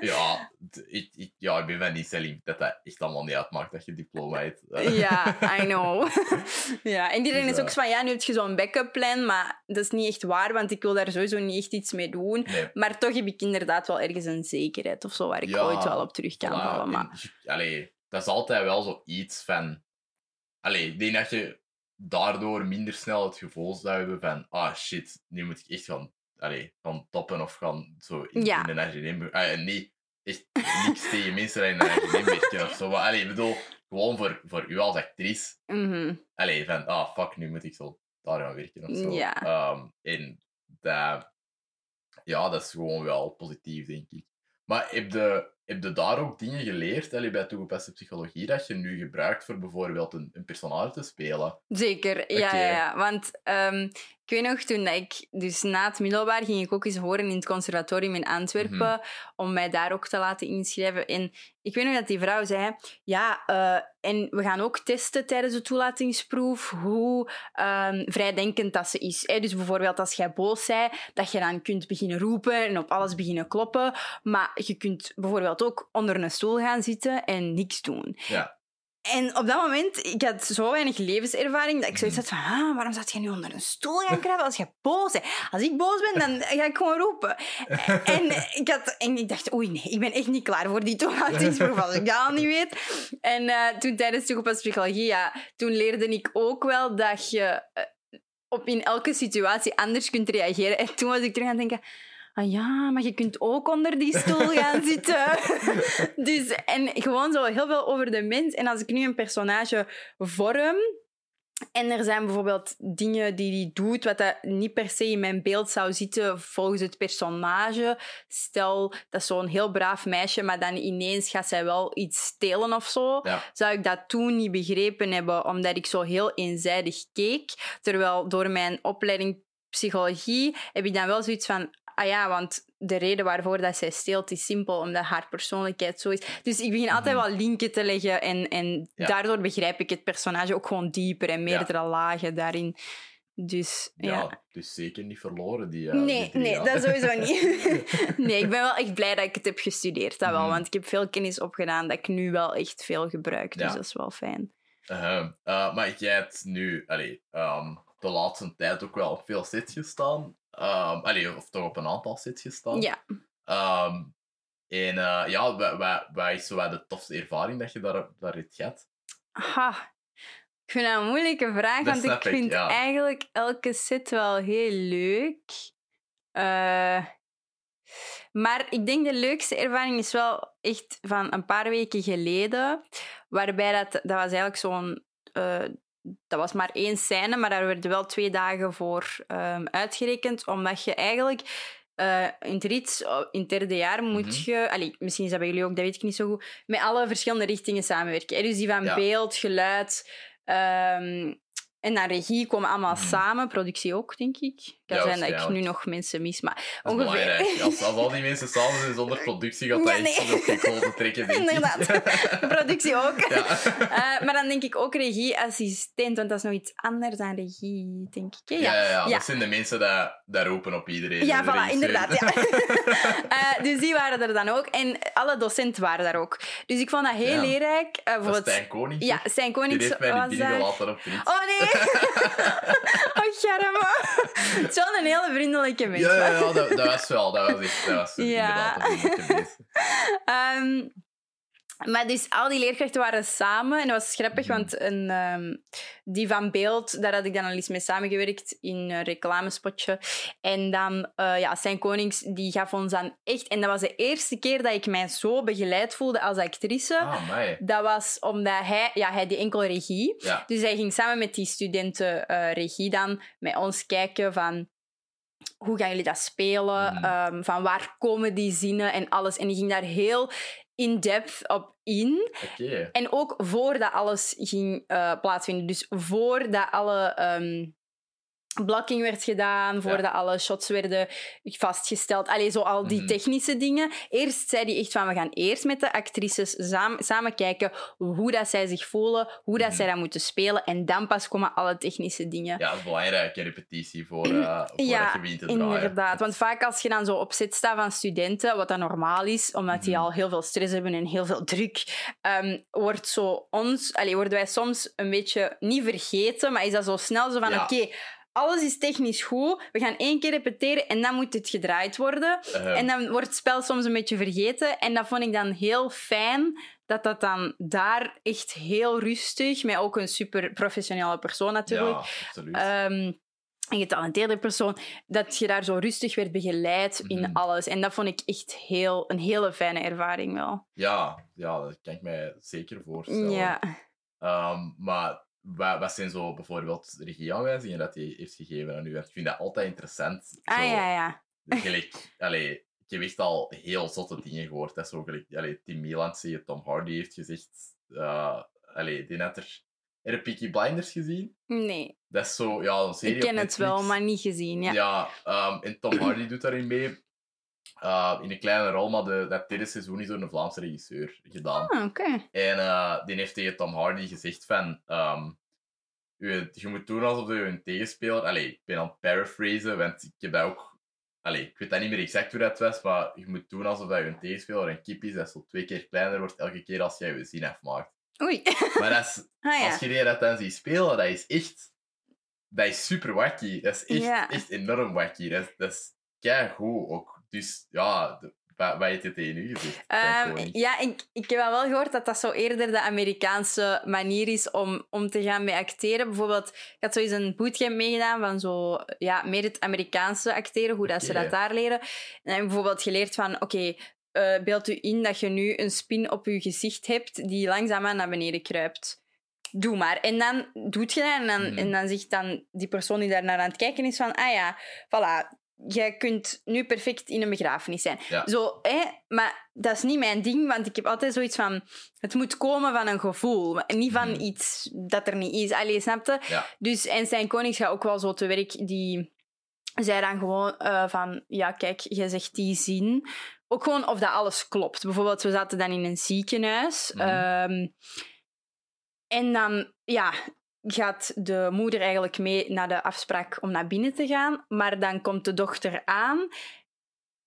ja, ik, ik, ja, ik ben van die stelling dat dat echt allemaal niet uitmaakt dat je diploma hebt. Eh, <laughs> Ja, I know. <laughs> ja, en iedereen Dus, is ook eh, van, ja, nu heb je zo'n backup plan, maar dat is niet echt waar, want ik wil daar sowieso niet echt iets mee doen. Nee, Maar toch heb ik inderdaad wel ergens een zekerheid of zo waar ik Ja, ooit wel op terug kan voilà. vallen. Maar... Allee, dat is altijd wel zoiets van... Allee, ik denk dat je daardoor minder snel het gevoel zou hebben van ah shit, nu moet ik echt gaan, allee, gaan toppen of gaan zo in, Ja. in een RGM... Ah, nee, echt niks tegen mensen die in een RGM werken of zo. Maar allee, ik bedoel, gewoon voor, voor u als actrice, Mhm. allee, van ah fuck, nu moet ik zo daar gaan werken of zo. Ja. Ehm, en dat, ja, dat is gewoon wel positief, denk ik. Maar heb je, heb je daar ook dingen geleerd allee, bij toegepaste psychologie dat je nu gebruikt voor bijvoorbeeld een, een personage te spelen? Zeker, ja, ja, ja. Want ehm, ik weet nog, toen dat ik... Dus na het middelbaar ging ik ook eens horen in het conservatorium in Antwerpen, Mhm. om mij daar ook te laten inschrijven. En ik weet nog dat die vrouw zei, ja, eh, en we gaan ook testen tijdens de toelatingsproef hoe ehm, vrijdenkend dat ze is. Hè? Dus bijvoorbeeld als jij boos zei, dat je dan kunt beginnen roepen en op alles beginnen kloppen. Maar je kunt bijvoorbeeld ook onder een stoel gaan zitten en niks doen. Ja. En op dat moment, ik had zo weinig levenservaring dat ik zoiets had van, ah, waarom zou je nu onder een stoel gaan kruipen als je boos bent? Als ik boos ben, dan ga ik gewoon roepen. <laughs> En ik, had, en ik dacht, oei, nee, ik ben echt niet klaar voor die toelatingsproef als ik dat al niet weet. En eh, toen tijdens toegepaste psychologie, ja, toen leerde ik ook wel dat je eh, op in elke situatie anders kunt reageren. En toen was ik terug aan het denken, ah ja, maar je kunt ook onder die stoel gaan <laughs> zitten. dus, en gewoon zo heel veel over de mens. En als ik nu een personage vorm... En er zijn bijvoorbeeld dingen die hij doet, wat dat niet per se in mijn beeld zou zitten volgens het personage. Stel, dat is zo'n heel braaf meisje, maar dan ineens gaat zij wel iets stelen of zo. Ja. Zou ik dat toen niet begrepen hebben, omdat ik zo heel eenzijdig keek. Terwijl door mijn opleiding psychologie heb ik dan wel zoiets van... Ah ja, want de reden waarvoor dat zij steelt is simpel, omdat haar persoonlijkheid zo is. Dus ik begin altijd Mhm. wel linken te leggen en, en Ja. daardoor begrijp ik het personage ook gewoon dieper en meerdere lagen daarin. Dus Ja, ja. dus zeker niet verloren, die, eh, nee, die drie nee, dat sowieso <laughs> niet. <laughs> nee, ik ben wel echt blij dat ik het heb gestudeerd, dat wel. Mhm. Want ik heb veel kennis opgedaan dat ik nu wel echt veel gebruik. Dus Ja. dat is wel fijn. Ehm, eh, maar jij hebt nu allee, ehm, de laatste tijd ook wel op veel sets gestaan. Ehm, allee, of toch op een aantal sets gestaan. Ja. Ehm, en eh, ja, wat, wat, wat is zo de tofste ervaring dat je daar, daar hebt? Ha. Ik vind dat een moeilijke vraag, Dat want ik vind ja. eigenlijk elke set wel heel leuk. Eh, maar ik denk de leukste ervaring is wel echt van een paar weken geleden. Waarbij dat, dat was eigenlijk zo'n... eh, dat was maar één scène, maar daar werden wel twee dagen voor ehm, uitgerekend. Omdat je eigenlijk... eh, in het rits, eh, in het derde jaar, moet Mhm. je... Allee, misschien is dat bij jullie ook, dat weet ik niet zo goed. Met alle verschillende richtingen samenwerken. Dus die van Ja. beeld, geluid... ehm, en naar regie komen allemaal Mhm. samen. Productie ook, denk ik. Kan Ja, zijn dat ik nu nog mensen mis, maar Dat is ongeveer. belangrijk. <laughs> Als, als al die mensen samen zijn zonder productie, gaat dat Nee, echt nee. nog geen klote trekken, denk ik. Inderdaad. <laughs> Productie ook. Ja. <laughs> Eh, maar dan denk ik ook regieassistent, want dat is nog iets anders dan regie, denk ik. hè? Ja, ja, ja, Ja. dat zijn de mensen die, die roepen op iedereen. Ja, de voilà, regisseur. inderdaad. Ja. Eh, dus die waren er dan ook. En alle docenten waren daar ook. Dus ik vond dat heel Ja. leerrijk. Eh, Dat is bijvoorbeeld- Stijn Koning. ja, toch? Stijn Die Konings heeft mij was niet daar. op. Oh nee! <laughs> oh, charme. Het is wel een hele vriendelijke mens. Ja, ja, ja dat, dat was wel. Dat was echt dat was Ja. inderdaad een vriendelijke mens. <laughs> Ehm, Maar dus al die leerkrachten waren samen. En dat was grappig, Mhm. want een, ehm, die van Beeld, daar had ik dan al eens mee samengewerkt in een reclamespotje. En dan, eh ja, Stijn Konings, die gaf ons dan echt... En dat was de eerste keer dat ik mij zo begeleid voelde als actrice. Ah. Dat was omdat hij... Ja, hij die enkel regie. Ja. Dus hij ging samen met die studenten eh, regie dan met ons kijken van... Hoe gaan jullie dat spelen? Mhm. Ehm, van waar komen die zinnen en alles? En die ging daar heel in-depth op in. En ook voordat alles ging eh, plaatsvinden. Dus voordat alle ehm, blocking werd gedaan, voordat alle shots werden vastgesteld. Allee, zo al die Mhm. technische dingen. Eerst zei hij echt van, we gaan eerst met de actrices samen, samen kijken hoe dat zij zich voelen, hoe dat Mhm. zij dat moeten spelen. En dan pas komen alle technische dingen. Ja, dat is belangrijk, een repetitie voor, eh <clears throat> voor Ja, te draaien. Inderdaad, want vaak als je dan zo op zit staat van studenten, wat dan normaal is, omdat die Mhm. al heel veel stress hebben en heel veel druk, ehm, wordt zo ons, allee, worden wij soms een beetje niet vergeten, maar is dat zo snel zo van Ja. oké, alles is technisch goed, we gaan één keer repeteren en dan moet het gedraaid worden. Ehm, En dan wordt het spel soms een beetje vergeten. En dat vond ik dan heel fijn, dat dat dan daar echt heel rustig, met ook een super professionele persoon natuurlijk, Ja, absoluut. Ehm, een getalenteerde persoon, dat je daar zo rustig werd begeleid in Mhm. alles. En dat vond ik echt heel, een hele fijne ervaring wel. ja, ja, dat kan ik mij zeker voorstellen. Ja. Ehm, maar wat, wat zijn zo bijvoorbeeld regieaanwijzingen dat hij heeft gegeven aan u? Want Ik vind dat altijd interessant. Ah Zo, ja, ja. <laughs> Gelijk, allee, ik heb echt al heel zotte dingen gehoord. Dat is zo gelijk, allee, Tim Mieland zie je, Tom Hardy heeft gezegd. uh, allee, die net er. Heb je Peaky Blinders gezien? Nee, Dat is zo, ja, een serie ik ken het wel, maar niet gezien. Ja. Ja, ehm, en Tom Hardy doet daarin mee. Uh, in een kleine rol, maar de, dat derde seizoen is door een Vlaamse regisseur gedaan. Ah, oké. En eh, die heeft tegen Tom Hardy gezegd van... ehm, je, je moet doen alsof je een tegenspeler... Allee, ik ben aan het paraphrasen, want ik heb dat ook... Allee, ik weet dat niet meer exact hoe dat was, maar je moet doen alsof dat je een tegenspeler een kip is dat zo twee keer kleiner wordt elke keer als jij je zin afmaakt. Oei. Maar dat is, <laughs> ah ja. als je die dat dan ziet spelen, dat is echt... Dat is super wacky. Dat is echt, Ja. echt enorm wacky. Dat, is- dat is keigoed ook. Dus ja, de- wat, wat heeft het tegen u gezegd? Ehm, ja, ik, ik heb wel gehoord dat dat zo eerder de Amerikaanse manier is om, om te gaan met acteren. Bijvoorbeeld, ik had zo eens een bootcamp meegedaan van zo, ja, meer het Amerikaanse acteren, hoe dat ze dat daar leren. En heb bijvoorbeeld geleerd van, oké, eh, beeld u in dat je nu een spin op je gezicht hebt die langzaamaan naar beneden kruipt. Doe maar. En dan doet je dat en dan, Mhm. en dan zegt dan die persoon die daar naar aan het kijken is van, ah ja, voilà, jij kunt nu perfect in een begrafenis zijn. Ja. Zo, hè? Maar dat is niet mijn ding, want ik heb altijd zoiets van... Het moet komen van een gevoel, niet van Mhm. iets dat er niet is. Allee, snapte? Ja. Dus, en zijn konings gaat ook wel zo te werk, die zei dan gewoon eh, van... Ja, kijk, jij zegt die zin. Ook gewoon of dat alles klopt. Bijvoorbeeld, we zaten dan in een ziekenhuis. Mhm. ehm, en dan, ja, gaat de moeder eigenlijk mee naar de afspraak om naar binnen te gaan. Maar dan komt de dochter aan.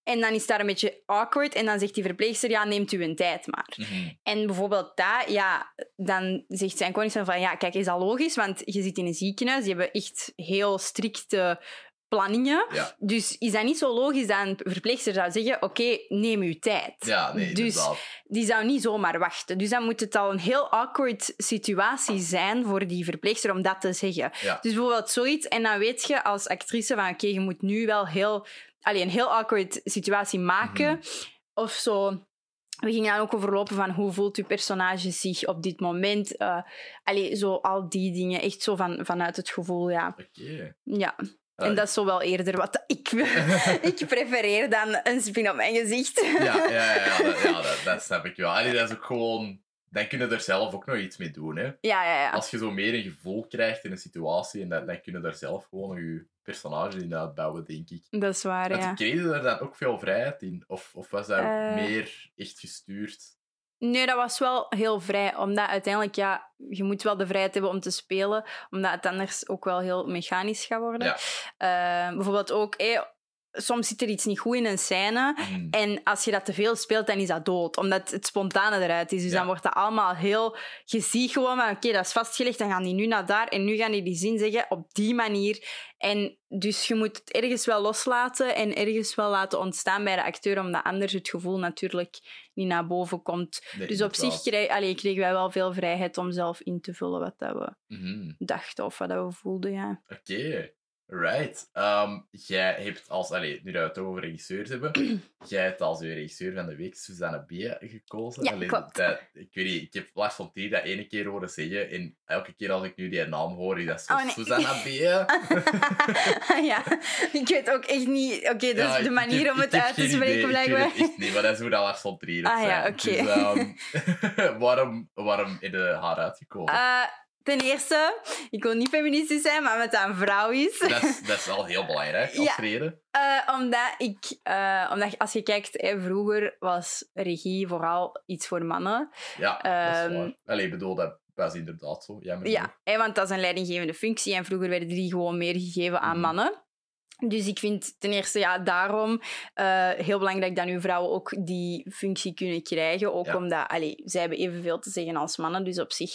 En dan is daar een beetje awkward. En dan zegt die verpleegster, ja, neemt u een tijd maar. Mhm. En bijvoorbeeld dat, ja, dan zegt zijn koning van, ja, kijk, is dat logisch? Want je zit in een ziekenhuis, die hebben echt heel strikte planningen. Ja. Dus is dat niet zo logisch dat een verpleegster zou zeggen, oké, neem uw tijd. Ja, nee, Dus inderdaad. die zou niet zomaar wachten. Dus dan moet het al een heel awkward situatie zijn voor die verpleegster om dat te zeggen. Ja. Dus bijvoorbeeld zoiets. En dan weet je als actrice van, oké, je moet nu wel heel, allee, een heel awkward situatie maken. Mhm. Of zo... We gingen dan ook overlopen van hoe voelt uw personage zich op dit moment. Allee, zo al die dingen. Echt zo van, vanuit het gevoel, ja. Ja. En dat is zo wel eerder wat ik, <laughs> ik prefereer dan een spin op mijn gezicht. Ja, ja, ja, <laughs> ja, dat, ja dat, dat snap ik wel. Allee, dat is ook gewoon... Dan kun je er zelf ook nog iets mee doen, hè. ja, ja, ja. Als je zo meer een gevoel krijgt in een situatie, en dan, dan kun je daar zelf gewoon je personage in uitbouwen, denk ik. Dat is waar, Want ja. kreeg je er dan ook veel vrijheid in? Of, of was dat Eh. meer echt gestuurd? Nee, dat was wel heel vrij. Omdat uiteindelijk, ja, je moet wel de vrijheid hebben om te spelen. Omdat het anders ook wel heel mechanisch gaat worden. Ja. Eh, bijvoorbeeld ook, soms zit er iets niet goed in een scène. Mhm. En als je dat te veel speelt, dan is dat dood. Omdat het spontane eruit is. Dus Ja. dan wordt dat allemaal heel... Je ziet gewoon van, oké, dat is vastgelegd. Dan gaan die nu naar daar. En nu gaan die die zin zeggen op die manier. En dus je moet het ergens wel loslaten. En ergens wel laten ontstaan bij de acteur. Omdat anders het gevoel natuurlijk niet naar boven komt. Nee, Dus op zich kreeg, allee, kregen wij wel veel vrijheid om zelf in te vullen wat dat we Mhm. dachten of wat dat we voelden, ja. Oké, right. Ehm, jij hebt als, allee, nu dat we het over regisseurs hebben, <clears throat> jij hebt als je regisseur van de week Suzanne B. gekozen. Ja, Allee, klopt. Dat, ik weet niet, ik heb Lars van Trier dat ene keer horen zeggen en elke keer als ik nu die naam hoor, is dat zo Oh, nee. Suzanne B. <laughs> ja, ik weet ook echt niet... Oké, dat Ja, is de manier heb- om het uit te spreken, blijkbaar. niet, maar dat is hoe dat Lars van Trier het Ah, ja, oké. Dus, ehm, <laughs> waarom, waarom heb je haar uitgekozen? Eh, ten eerste, ik wil niet feministisch zijn, maar omdat dat een vrouw is. dat, is, <laughs> dat is al heel belangrijk als Ja. reden. Eh, omdat ik, eh, omdat als je kijkt, hè, vroeger was regie vooral iets voor mannen. Ja, dat is waar. Allee, ik bedoel, dat was inderdaad zo. Jammer Ja, hè, want dat is een leidinggevende functie en vroeger werden die gewoon meer gegeven aan Mhm. mannen. Dus ik vind ten eerste ja, daarom eh, heel belangrijk dat nu vrouwen ook die functie kunnen krijgen. Ook Ja. omdat allee, zij hebben evenveel te zeggen als mannen. Dus op zich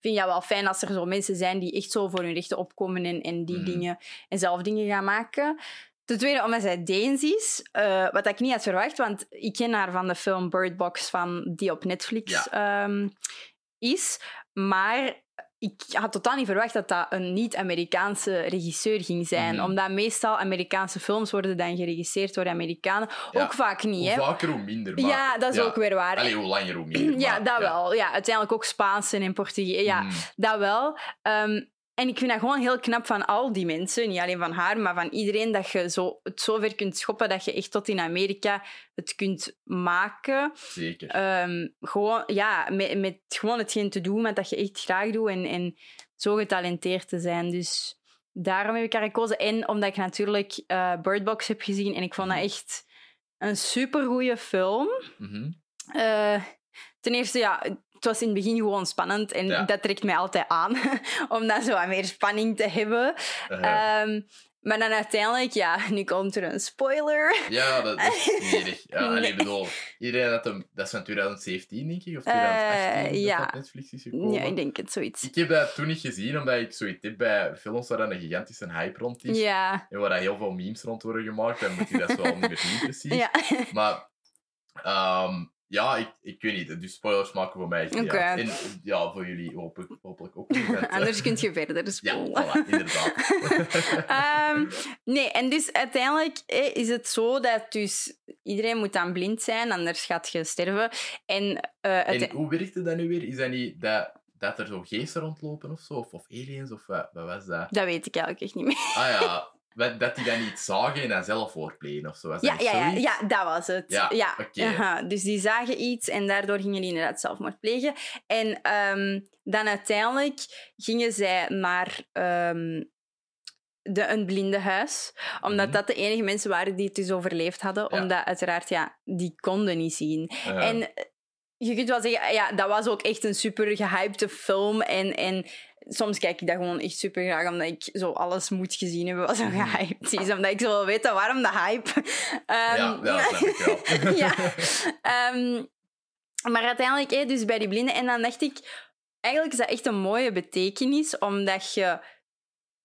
vind ik dat wel fijn als er zo mensen zijn die echt zo voor hun rechten opkomen en, en die Mhm. dingen en zelf dingen gaan maken. Ten tweede, omdat zij Deens is, eh, wat ik niet had verwacht, want ik ken haar van de film Bird Box van, die op Netflix ehm, is. Maar ik had totaal niet verwacht dat dat een niet-Amerikaanse regisseur ging zijn. Mhm. Omdat meestal Amerikaanse films worden dan geregisseerd door Amerikanen. Ja. Ook vaak niet, hè? vaker, hoe minder. Maar, ja, dat is ook weer waar. Allee, hoe langer, hoe minder. <clears throat> ja, dat wel. Ja, uiteindelijk ook Spaans en Portugees. Ja, Mm, dat wel. Ehm, en ik vind dat gewoon heel knap van al die mensen, niet alleen van haar, maar van iedereen, dat je zo, het zo ver kunt schoppen dat je echt tot in Amerika het kunt maken. zeker. Ehm, gewoon, ja, met, met gewoon hetgeen te doen met dat je echt graag doet en, en zo getalenteerd te zijn. Dus daarom heb ik haar gekozen. En omdat ik natuurlijk eh Bird Box heb gezien en ik vond dat Mhm. echt een supergoeie film. Mhm. Eh, ten eerste, ja, het was in het begin gewoon spannend en Ja. dat trekt mij altijd aan, <laughs> om dan zo wat meer spanning te hebben. Eh, Ehm, maar dan uiteindelijk, ja, nu komt er een spoiler. ja, dat, is <laughs> smerig. Ja, Nee. bedoel, iedereen dat hem... Dat is van 2017, denk ik, of Eh, 2018, dat ja. dat op Netflix is gekomen. Ja, ik denk het, zoiets. Ik heb dat toen niet gezien, omdat ik zoiets heb bij films waar dan een gigantische hype rond is. Ja, En waar dan heel veel memes rond worden gemaakt, dan moet je dat zo <laughs> al niet meer zien, precies. ja. Maar ehm, ja, ik, ik weet niet. Dus spoilers maken voor mij uit. En ja, voor jullie hopelijk, hopelijk ook niet. want, <laughs> eh, Anders kun je verder Ja, spoelen. voilà, inderdaad. <laughs> Ehm, nee, en dus uiteindelijk eh, is het zo dat dus iedereen moet dan blind zijn, anders gaat je sterven. En, uite- en hoe werkte dat nu weer? Is dat niet dat, dat er zo geesten rondlopen of zo? Of, of aliens? Of wat, wat was dat? dat weet ik eigenlijk echt niet meer. Ah ja, <laughs> dat die dat niet zagen en dan zelf voortplegen of zo. Was dat Ja, niet ja, ja, ja, dat was het. Ja, aha. Dus die zagen iets en daardoor gingen die inderdaad zelfmoord plegen. En ehm, dan uiteindelijk gingen zij naar ehm, de, een blindenhuis. Omdat Mhm. dat de enige mensen waren die het dus overleefd hadden. Ja. Omdat uiteraard, ja, die konden niet zien. En je kunt wel zeggen, ja, dat was ook echt een super gehypte film. En, en soms kijk ik dat gewoon echt super graag, omdat ik zo alles moet gezien hebben wat zo Mhm. gehyped is. Omdat ik zo wil weten waarom de hype. Ehm, ja, ja, dat ik wel. <laughs> ja. Ehm, maar uiteindelijk, dus bij die blinden. En dan dacht ik, eigenlijk is dat echt een mooie betekenis, omdat je...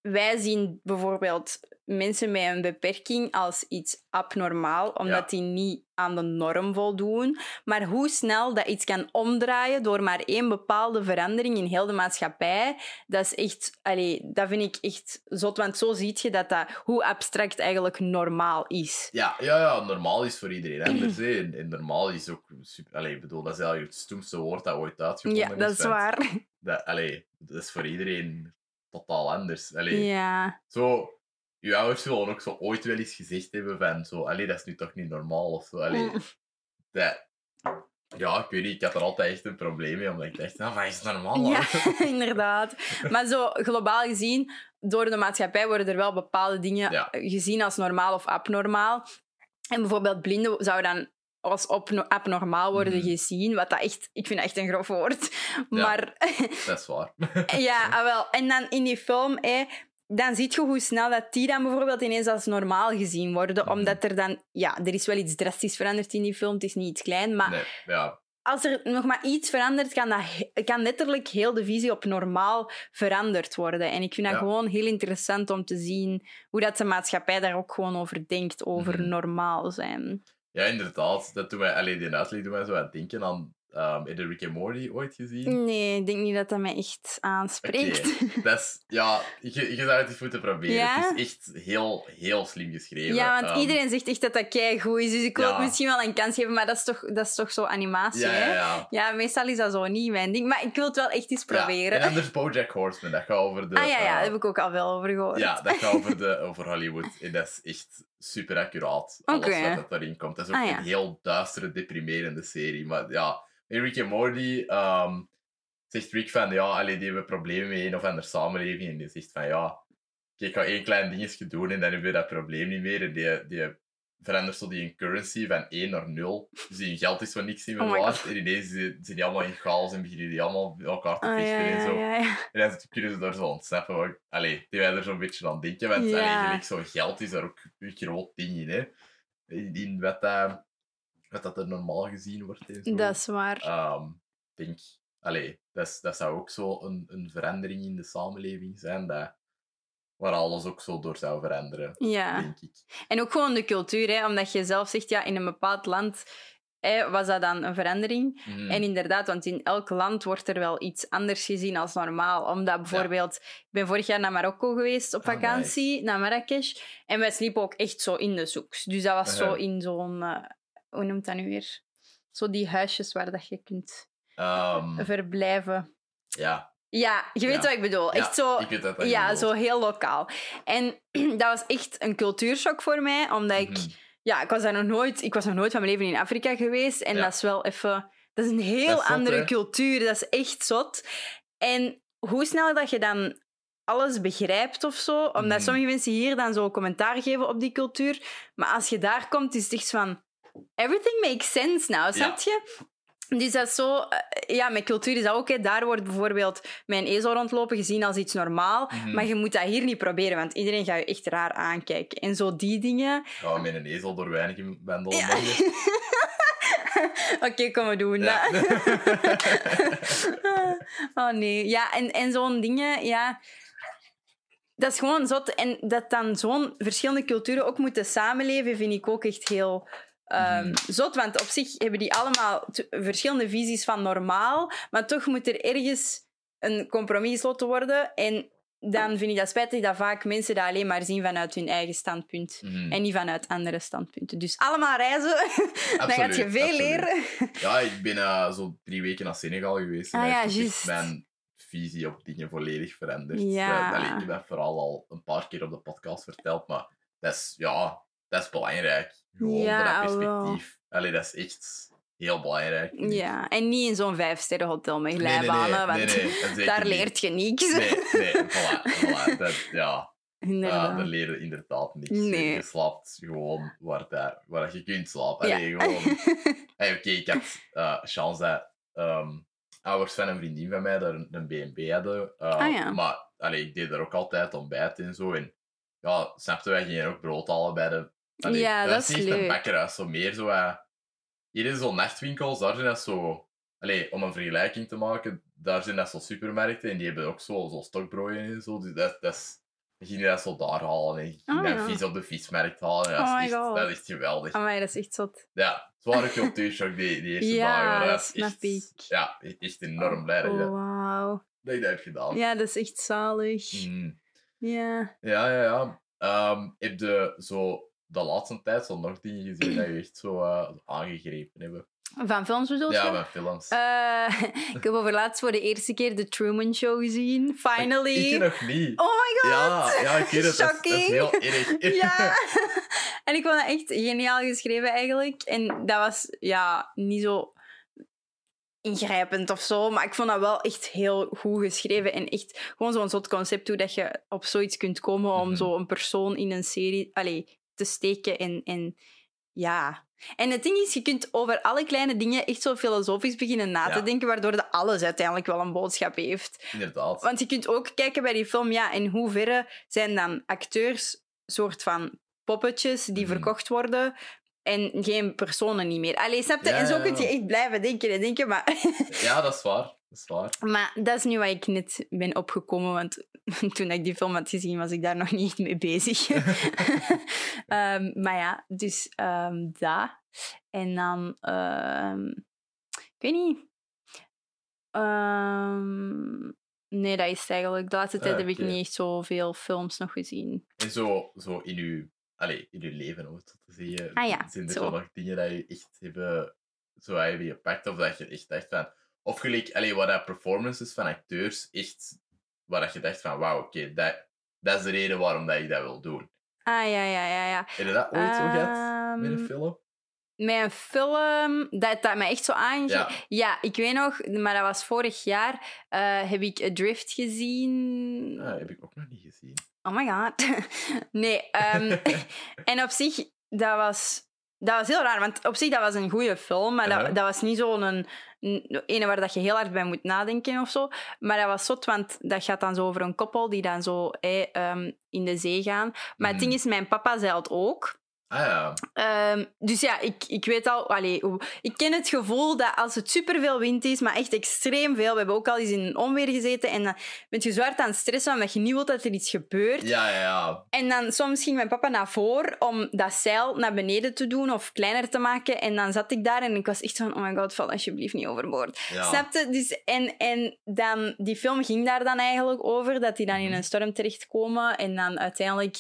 Wij zien bijvoorbeeld mensen met een beperking als iets abnormaal, omdat Ja. die niet aan de norm voldoen. Maar hoe snel dat iets kan omdraaien door maar één bepaalde verandering in heel de maatschappij, dat is echt... Allee, dat vind ik echt zot, want zo zie je dat dat, hoe abstract eigenlijk normaal is. Ja, ja, ja, normaal is voor iedereen anders. En, en normaal is ook super. Allee, ik bedoel, dat is eigenlijk het stoemste woord dat ooit uitgevonden Ja, dat is waar. Dat, allee, dat is voor iedereen totaal anders. Allee, Ja. zo, je ouders zullen ook zo ooit wel eens gezegd hebben van zo, allee, dat is nu toch niet normaal of zo. Allee, dat, ja, ik weet niet, ik had er altijd echt een probleem mee, omdat ik dacht, nou, wat is normaal? Ja, <laughs> inderdaad. Maar zo globaal gezien, door de maatschappij worden er wel bepaalde dingen Ja. gezien als normaal of abnormaal. En bijvoorbeeld blinden zou dan als opno- abnormaal worden Mhm. gezien, wat dat echt, ik vind dat echt een grof woord. <laughs> Maar <laughs> dat is waar. <laughs> ja, ah, wel. En dan in die film, hè, dan zie je hoe snel dat die dan bijvoorbeeld ineens als normaal gezien worden. Mhm. Omdat er dan... Ja, er is wel iets drastisch veranderd in die film. Het is niet iets klein, maar Nee, ja. als er nog maar iets verandert, kan, dat, kan letterlijk heel de visie op normaal veranderd worden. En ik vind dat Ja. gewoon heel interessant om te zien hoe dat de maatschappij daar ook gewoon over denkt, over Mhm. normaal zijn. Ja, inderdaad. Dat toen wij, allee, die uitleg doen wij zo aan het denken aan... Um, heb je Rick and Morty ooit gezien? Nee, ik denk niet dat dat mij echt aanspreekt. <laughs> Dat is, ja, je, je zou het eens moeten proberen. Ja? Het is echt heel, heel slim geschreven. Ja, want Ehm, iedereen zegt echt dat dat keigoed is, dus ik wil Ja. het misschien wel een kans geven, maar dat is toch, dat is toch zo animatie, Ja, ja, hè? ja. Ja, meestal is dat zo niet mijn ding, maar ik wil het wel echt eens Ja, proberen. En anders BoJack Horseman, dat gaat over de... ah ja, ja, eh, daar heb ik ook al wel over gehoord. Ja, dat gaat over, de, <laughs> over Hollywood. En dat is echt super accuraat. Alles wat dat erin komt. Dat is ook Ah, ja. een heel duistere, deprimerende serie. Maar ja, in Rick Morty ehm, zegt Rick van, ja, allee, die hebben problemen met een of andere samenleving. En die zegt van, ja, ik ga één klein dingetje doen en dan hebben we dat probleem niet meer. En die, die verandert zo die currency van 1 naar 0. Dus die geld is van niks meer Oh waard. En ineens zijn die allemaal in chaos en beginnen die allemaal met elkaar te vechten ja, en zo. ja, ja. En dan kunnen ze daar zo ontsnappen. Maar, allee, die wij er zo'n beetje aan denken. Want Ja. allee, gelijk zo geld is daar ook een groot ding in. Hè? In, in wat, eh, wat dat er normaal gezien wordt. En zo. Dat is waar. Ik denk, allee, dat, is- dat zou ook zo een, een verandering in de samenleving zijn. Dat, waar alles ook zo door zou veranderen, ja. denk ik. En ook gewoon de cultuur, hè, omdat je zelf zegt, ja, in een bepaald land hè, was dat dan een verandering. Mhm. En inderdaad, want in elk land wordt er wel iets anders gezien als normaal. Omdat bijvoorbeeld, ik ben vorig jaar naar Marokko geweest op Ah, vakantie, naar Marrakesh. En wij sliepen ook echt zo in de zoeks. Dus dat was zo Aha. in zo'n, eh, hoe noemt dat nu weer? Zo die huisjes waar dat je kunt Ehm, verblijven. ja, Ja, je weet Ja. wat ik bedoel. Ja, Echt zo, ik dat ja, bedoelt. zo heel lokaal. En <clears throat> dat was echt een cultuurshock voor mij, omdat ik... Mhm. Ja, ik was, daar nog nooit, ik was nog nooit van mijn leven in Afrika geweest. En Ja. dat is wel even... Dat is een heel is andere cultuur. Dat is echt zot. En hoe snel dat je dan alles begrijpt of zo. Omdat Mhm. sommige mensen hier dan zo commentaar geven op die cultuur. Maar als je daar komt, is het echt van... Everything makes sense now, snap je? Dus dat is zo... eh, Ja, met cultuur is dat ook. Hè. Daar wordt bijvoorbeeld mijn ezel rondlopen gezien als iets normaal. Mhm. Maar je moet dat hier niet proberen, want iedereen gaat je echt raar aankijken. En zo die dingen... We met een ezel door weinig wandelen Ja. <laughs> Oké, kom we doen Ja. <laughs> <laughs> oh nee. Ja, en, en zo'n dingen, ja. Dat is gewoon zot. En dat dan zo'n verschillende culturen ook moeten samenleven, vind ik ook echt heel Mhm. zot. Want op zich hebben die allemaal verschillende visies van normaal. Maar toch moet er ergens een compromis gesloten worden. En dan vind ik dat spijtig dat vaak mensen dat alleen maar zien vanuit hun eigen standpunt. Mhm. En niet vanuit andere standpunten. Dus allemaal reizen. <laughs> dan gaat je veel absoluut. leren. Ja, ik ben eh, zo drie weken naar Senegal geweest. En Ah ja, juist. mijn visie op dingen volledig veranderd. Ja. Eh, allee, ik heb dat vooral al een paar keer op de podcast verteld, maar dat is, ja, dat is belangrijk. Gewoon Ja, voor dat wel. perspectief. Allee, dat is echt heel belangrijk. Ja, en niet in zo'n vijfsterren hotel met Nee, nee, nee, glijbanen, want <laughs> daar niet. leert je niks. Nee, nee, <laughs> voilà, voilà. Dat, ja, Inderdaad. daar leer je inderdaad niks. Nee. Je slaapt gewoon waar, dat, waar je kunt slapen. Ja. Allee, gewoon <laughs> Hey, Oké, ik had eh chance dat ehm, ouders van een vriendin van mij daar een, een B&B hadden. eh, Ah, ja. Maar allee, ik deed er ook altijd ontbijt en zo. En ja, snapte wij gingen ook brood halen bij de... Allee, Ja, dat is is niet echt een leuk. bakkerhuis, zo meer zo... eh, hier is zo'n nachtwinkels, daar zijn dat zo... Allee, om een vergelijking te maken, daar zijn dat zo supermarkten en die hebben ook zo, zo stokbroodjes en zo. Dus dat, dat is... We gingen dat zo daar halen en ik ging Oh, dat ja. vis op de vismarkt halen. En dat, Oh is echt, God. dat is echt geweldig. Amai, dat is echt zot. Ja, zware cultuurshock die, die eerste Ja, dagen. dat is snap echt, ik. Ja, echt enorm blij dat, je dat, Oh, dat je dat hebt gedaan. Ja, dat is echt zalig. Mm. Ja. Ja, ja, ja. Ehm, heb je zo de laatste tijd zo nog dingen gezien dat je echt zo eh, aangegrepen hebben? Van films bedoel je? Ja, met films. Eh, <laughs> ik heb overlaatst voor de eerste keer The Truman Show gezien. Finally. Ik ken nog niet. Oh my god. Ja, ja, ik weet het. Dat is, dat is Shocking. heel erg. <laughs> Ja. <laughs> en ik vond dat echt geniaal geschreven eigenlijk. En dat was ja, niet zo ingrijpend of zo, maar ik vond dat wel echt heel goed geschreven en echt gewoon zo'n zot concept hoe dat je op zoiets kunt komen om Mhm. zo een persoon in een serie allee, te steken en, en ja. En het ding is, je kunt over alle kleine dingen echt zo filosofisch beginnen na te denken, waardoor de alles uiteindelijk wel een boodschap heeft. Inderdaad. Want je kunt ook kijken bij die film, ja, in hoeverre zijn dan acteurs soort van poppetjes die Mhm. verkocht worden en geen personen niet meer. Allee, snap je? Ja, en zo kun je echt blijven denken en denken, maar... Ja, dat is waar. Dat is waar. Maar dat is nu wat ik net ben opgekomen, want <laughs> toen ik die film had gezien, was ik daar nog niet echt mee bezig. <laughs> Ehm, maar ja, dus dat. En dan, ehm, ik weet niet. Nee, dat is het eigenlijk. De laatste tijd Ah, heb ik niet echt zoveel films nog gezien. En zo, zo in, uw, allez, in uw leven, om het zo te zeggen, Ah ja, zijn er zo. zo nog dingen dat je echt hebben, zo hebben gepakt, of dat je echt dacht van... Of gelijk, allee, wat dat performances van acteurs echt... Waar dat je dacht van, wauw, oké, dat, dat is de reden waarom dat ik dat wil doen. Ah, ja, ja, ja, ja. Heb je dat ooit zo gehad met een Ehm, film? Met een film, dat dat mij echt zo aange... Ja. Ja, ik weet nog, maar dat was vorig jaar, eh, heb ik Adrift gezien. Ah, heb ik ook nog niet gezien. Oh my god. <laughs> nee, ehm, <laughs> en op zich, dat was, dat was heel raar, want op zich dat was een goede film, maar dat, dat was niet zo'n een, waar dat je heel hard bij moet nadenken of zo. Maar dat was zot, want dat gaat dan zo over een koppel die dan zo eh, ehm, in de zee gaan. Maar het ding Mhm. is, mijn papa zeilt ook. Ah ja, Ehm, dus ja, ik, ik weet al... Allee, ik ken het gevoel dat als het superveel wind is, maar echt extreem veel... We hebben ook al eens in een onweer gezeten en dan ben je zo hard aan het stressen omdat je niet wilt dat er iets gebeurt. ja, ja, ja. En dan soms ging mijn papa naar voren om dat zeil naar beneden te doen of kleiner te maken. En dan zat ik daar en ik was echt van, oh my god, val alsjeblieft niet overboord. ja. Dus, en, en dan, die film ging daar dan eigenlijk over, dat die dan in Mhm. een storm terechtkomen. En dan uiteindelijk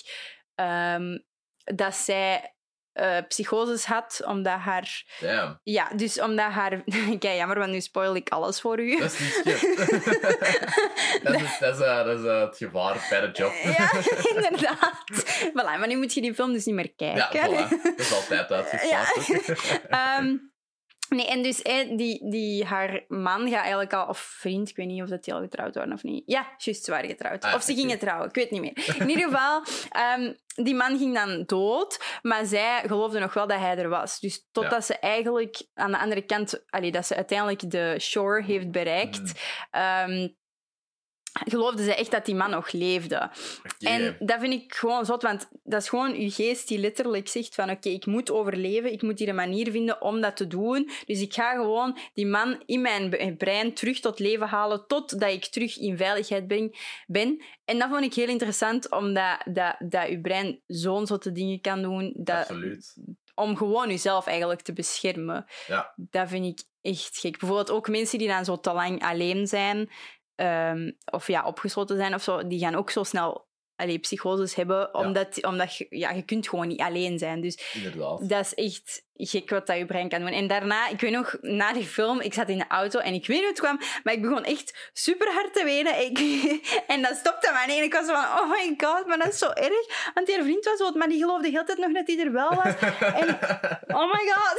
ehm, dat zij eh psychoses had, omdat haar... Damn. Ja, dus omdat haar... <laughs> Kijk, jammer, want nu spoil ik alles voor u. Dat is niet <laughs> dat is, dat is, eh, dat is eh, het gevaar bij de job. Ja, <laughs> inderdaad. Voilà, maar nu moet je die film dus niet meer kijken. Ja, voilà. Dat is altijd uitgespaard. ook. Ehm, nee, en dus eh, die, die, haar man gaat eigenlijk al, of vriend, ik weet niet of dat die al getrouwd waren of niet. Ja, juist, ze waren getrouwd. Ah, of ze gingen trouwen, ik weet niet meer. In ieder geval, ehm, die man ging dan dood, maar zij geloofde nog wel dat hij er was. Dus totdat ze eigenlijk aan de andere kant, allee, dat ze uiteindelijk de shore heeft bereikt, Mm. ehm, geloofde ze echt dat die man nog leefde. En dat vind ik gewoon zot, want dat is gewoon je geest die letterlijk zegt van oké, ik moet overleven, ik moet hier een manier vinden om dat te doen. Dus ik ga gewoon die man in mijn brein terug tot leven halen totdat ik terug in veiligheid ben. ben. En dat vond ik heel interessant, omdat dat, dat je brein zo'n zotte dingen kan doen, dat, Absoluut. om gewoon jezelf eigenlijk te beschermen. Ja. Dat vind ik echt gek. Bijvoorbeeld ook mensen die dan zo te lang alleen zijn, ehm, of ja, opgesloten zijn of zo, die gaan ook zo snel allee, psychoses hebben, omdat, omdat je, ja, je kunt gewoon niet alleen zijn. Dus Inderdaad. dat is echt gek wat dat je brein kan doen. En daarna, ik weet nog, na die film, ik zat in de auto en ik weet niet hoe het kwam, maar ik begon echt super hard te wenen. Ik, <laughs> en dat stopte niet. En ik was van, oh my god, maar dat is zo erg. Want die vriend was dood, maar die geloofde de hele tijd nog dat hij er wel was. En, oh my god.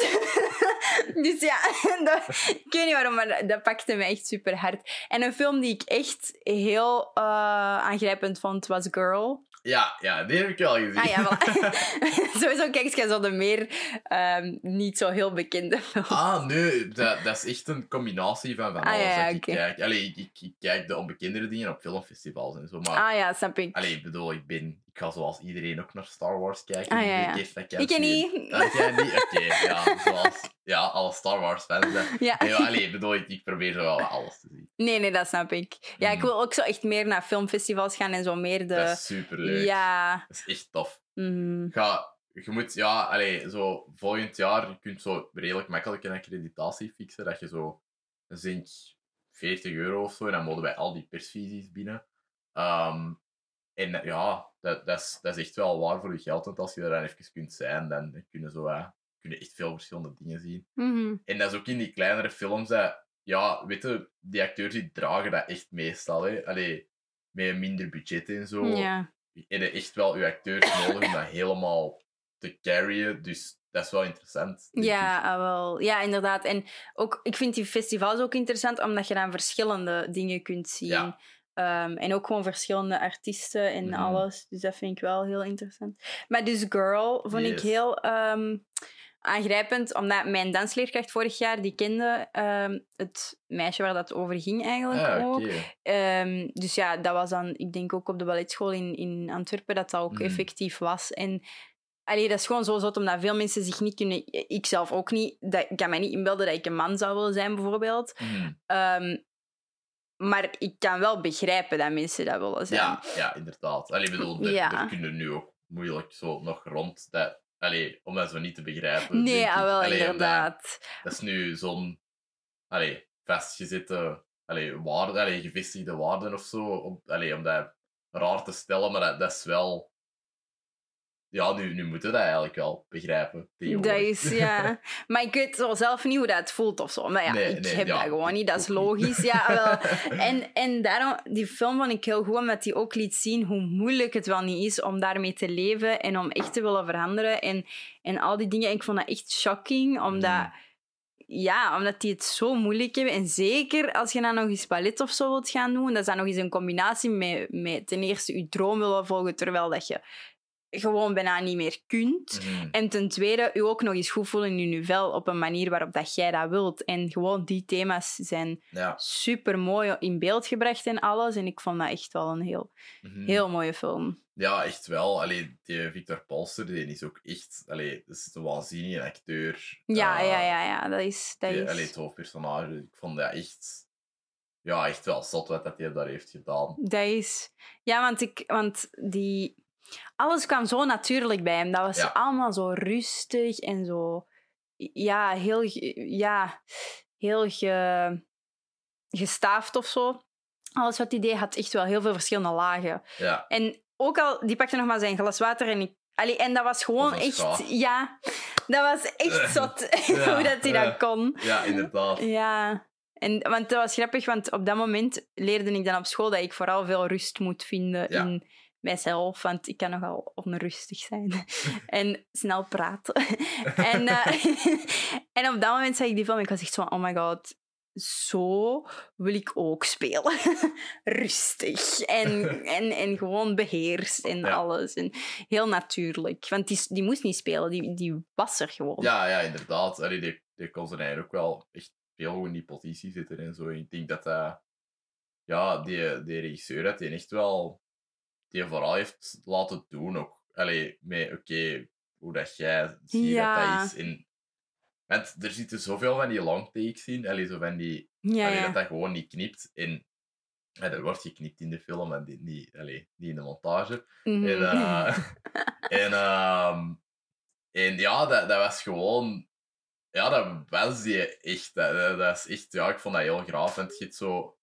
<laughs> dus ja, <laughs> ik weet niet waarom, maar dat, dat pakte me echt super hard. En een film die ik echt heel eh, aangrijpend vond, was Girl. Ja, ja, die heb ik wel gezien. Ah ja, voilà. <laughs> <laughs> Sowieso kijk je zo de meer ehm, niet zo heel bekende films. Ah, nee, dat, dat is echt een combinatie van, van Ah, alles ja, ja, dat ik kijk. Allee, ik, ik, ik kijk de onbekendere dingen op filmfestivals en zo, maar... Ah ja, snap ik. Allee, ik bedoel, ik ben... Ik ga zoals iedereen ook naar Star Wars kijken. Ah, ja. Ik ken niet. Ah, jij niet? Oké, ja. Zoals ja, alle Star Wars fans. hè. <laughs> Ja. Allee, ik bedoel, ik, ik probeer zo wel alles te zien. Nee, nee, dat snap ik. Ja, ik Mhm. wil ook zo echt meer naar filmfestivals gaan en zo meer de... Dat is superleuk. Ja. Dat is echt tof. mhm. Ga, je moet, ja, allee, zo volgend jaar, je kunt zo redelijk makkelijk een accreditatie fixen, dat je zo, denk 40 euro of zo, en dan mogen wij al die persvisies binnen. Ehm, en ja, dat, dat, is, dat is echt wel waar voor je geld, want als je er dan even kunt zijn, dan kunnen zo, eh, kun je echt veel verschillende dingen zien. Mhm. En dat is ook in die kleinere films, dat, ja, weet je, die acteurs die dragen dat echt meestal, hè. Allee, met een minder budget en zo Ja. heb je echt wel je acteurs <coughs> nodig om dat helemaal te carryen. Dus dat is wel interessant. Ja, ah, wel. ja, inderdaad. En ook, ik vind die festivals ook interessant, omdat je dan verschillende dingen kunt zien. Ja. Ehm, en ook gewoon verschillende artiesten en Mhm. alles. Dus dat vind ik wel heel interessant. Maar dus Girl vond ik heel... ehm, aangrijpend, omdat mijn dansleerkracht vorig jaar, die kende ehm, het meisje waar dat over ging eigenlijk Ah, ook. Ehm, dus ja, dat was dan, ik denk ook op de balletschool in, in Antwerpen, dat dat ook Mhm. effectief was. En allee, dat is gewoon zo zot, omdat veel mensen zich niet kunnen... Ik zelf ook niet. Dat, ik kan mij niet inbeelden dat ik een man zou willen zijn, bijvoorbeeld. Mhm. Ehm, maar ik kan wel begrijpen dat mensen dat willen zijn. Ja, ja, inderdaad. Allee, bedoel, Ja. er kunnen nu ook moeilijk zo nog rond dat... Allee, om dat zo niet te begrijpen. Nee, ah, wel, Allee, inderdaad. Dat is nu zo'n... Allee, vastgezette... Allee, waarde, allee, gevestigde waarden of zo. Om, allee, om dat raar te stellen, maar dat, dat is wel... Ja, nu, nu moeten we dat eigenlijk wel begrijpen. Dat is, <laughs> ja. Maar ik weet zo zelf niet hoe dat voelt of zo. Maar ja, Nee, ik nee, heb ja, dat gewoon niet. Dat is logisch. Ja, wel. <laughs> En, en daarom, die film vond ik heel goed, omdat die ook liet zien hoe moeilijk het wel niet is om daarmee te leven en om echt te willen veranderen. En, en al die dingen. Ik vond dat echt shocking, omdat... Mm. Ja, omdat die het zo moeilijk hebben. En zeker als je dan nog eens ballet of zo wilt gaan doen, dat is dan nog eens een combinatie met, met ten eerste je droom willen volgen, terwijl dat je gewoon bijna niet meer kunt. Mhm. En ten tweede, je ook nog eens goed voelen in je vel op een manier waarop dat jij dat wilt. En gewoon die thema's zijn Ja. super mooi in beeld gebracht en alles. En ik vond dat echt wel een heel, Mhm. heel mooie film. Ja, echt wel. Allee, die Victor Polster, die is ook echt... Allee, dat is een waanzinnige acteur. Ja, Eh, ja, ja, ja, dat is. Dat die- is... allee, het hoofdpersonage. Ik vond dat echt... Ja, echt wel zot wat dat hij daar heeft gedaan. Dat is... Ja, want, ik, want die... Alles kwam zo natuurlijk bij hem. Dat was Ja. allemaal zo rustig en zo... Ja, heel... Ja, heel ge, gestaafd of zo. Alles wat hij deed had echt wel heel veel verschillende lagen. Ja, En ook al, die pakte nog maar zijn glas water en ik... Allee, en dat was gewoon echt... Ja, dat was echt zot <laughs> Ja, hoe dat hij dat kon. ja inderdaad. Ja, en, want dat was grappig, want op dat moment leerde ik dan op school dat ik vooral veel rust moet vinden in mijzelf, want ik kan nogal onrustig zijn <laughs> en snel praten. <laughs> en, eh, <laughs> en op dat moment zag ik die film en ik was echt zo, oh my god, zo wil ik ook spelen. Rustig en, en, en gewoon beheerst en Ja. alles. En heel natuurlijk, want die, die moest niet spelen, die, die was er gewoon. Ja, ja, inderdaad. Allee, die, die kon zijn eigen ook wel echt veel goed in die positie zitten en zo. En ik denk dat dat... Ja, die, die regisseur dat die echt wel... Die vooral heeft laten doen ook. Allee, met oké, hoe dat jij ziet Ja. dat dat is. En, want er zitten zoveel van die long takes in. Allee, zo van die... ja. allee, ja. dat dat gewoon niet knipt. En... Ja, er wordt geknipt in de film en die- niet, allee, niet in de montage. Mhm. En, eh, <laughs> en, ehm, en ja, dat, dat was gewoon... Ja, dat was die echt. Dat, dat, is echt... Ja, ik vond dat heel graaf. En het giet zo...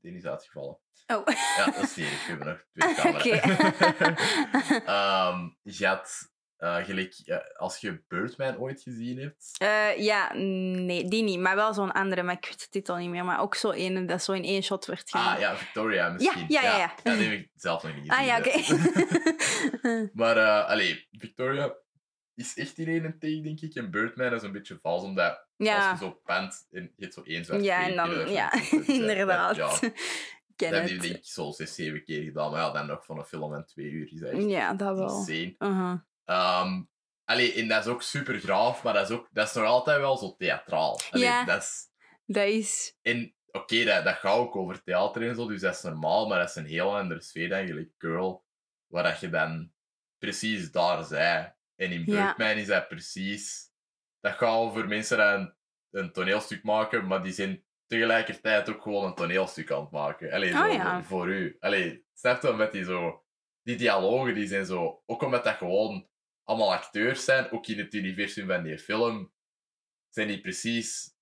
Ja, die is uitgevallen. Oh. Ja, dat is die. Ik heb nog <laughs> twee camera's. Oké. <laughs> Ehm, je had... eh, gelijk, als je Birdman ooit gezien hebt... Eh, ja, nee, die niet. Maar wel zo'n andere, maar ik weet de titel niet meer. Maar ook zo een dat zo in één shot werd gedaan. Ah, ja, Victoria misschien. ja, ja, ja. ja die heb ik zelf nog niet Ah, gezien. ja, oké. hè. <laughs> Maar, eh allee, Victoria is echt in één take, denk ik. En Birdman is een beetje vals, omdat als je zo pant en je hebt zo één zwart ja, en dan, ja, zo- <laughs> inderdaad. Ja, ken dat heb denk ik zo zes, zeven keer gedaan. Maar ja, dan nog van een film en twee uur is dat echt Ja, dat wel. insane. Allee, en dat is ook super graaf, maar dat is, ook, dat is nog altijd wel zo theatraal. Allee, Ja. dat is... Dat is... En oké, dat, dat gaat ook over theater en zo, dus dat is normaal, maar dat is een heel andere sfeer dan gelijk Girl, waar dat je dan precies daar zei. En in Ja. Birdman is dat precies... Dat gaat over mensen die een, een toneelstuk maken, maar die zijn tegelijkertijd ook gewoon een toneelstuk aan het maken. Allee, zo, Oh, ja. voor u. Allee, snap je, met die zo... Die dialogen, die zijn zo... Ook omdat dat gewoon allemaal acteurs zijn, ook in het universum van die film, zijn die precies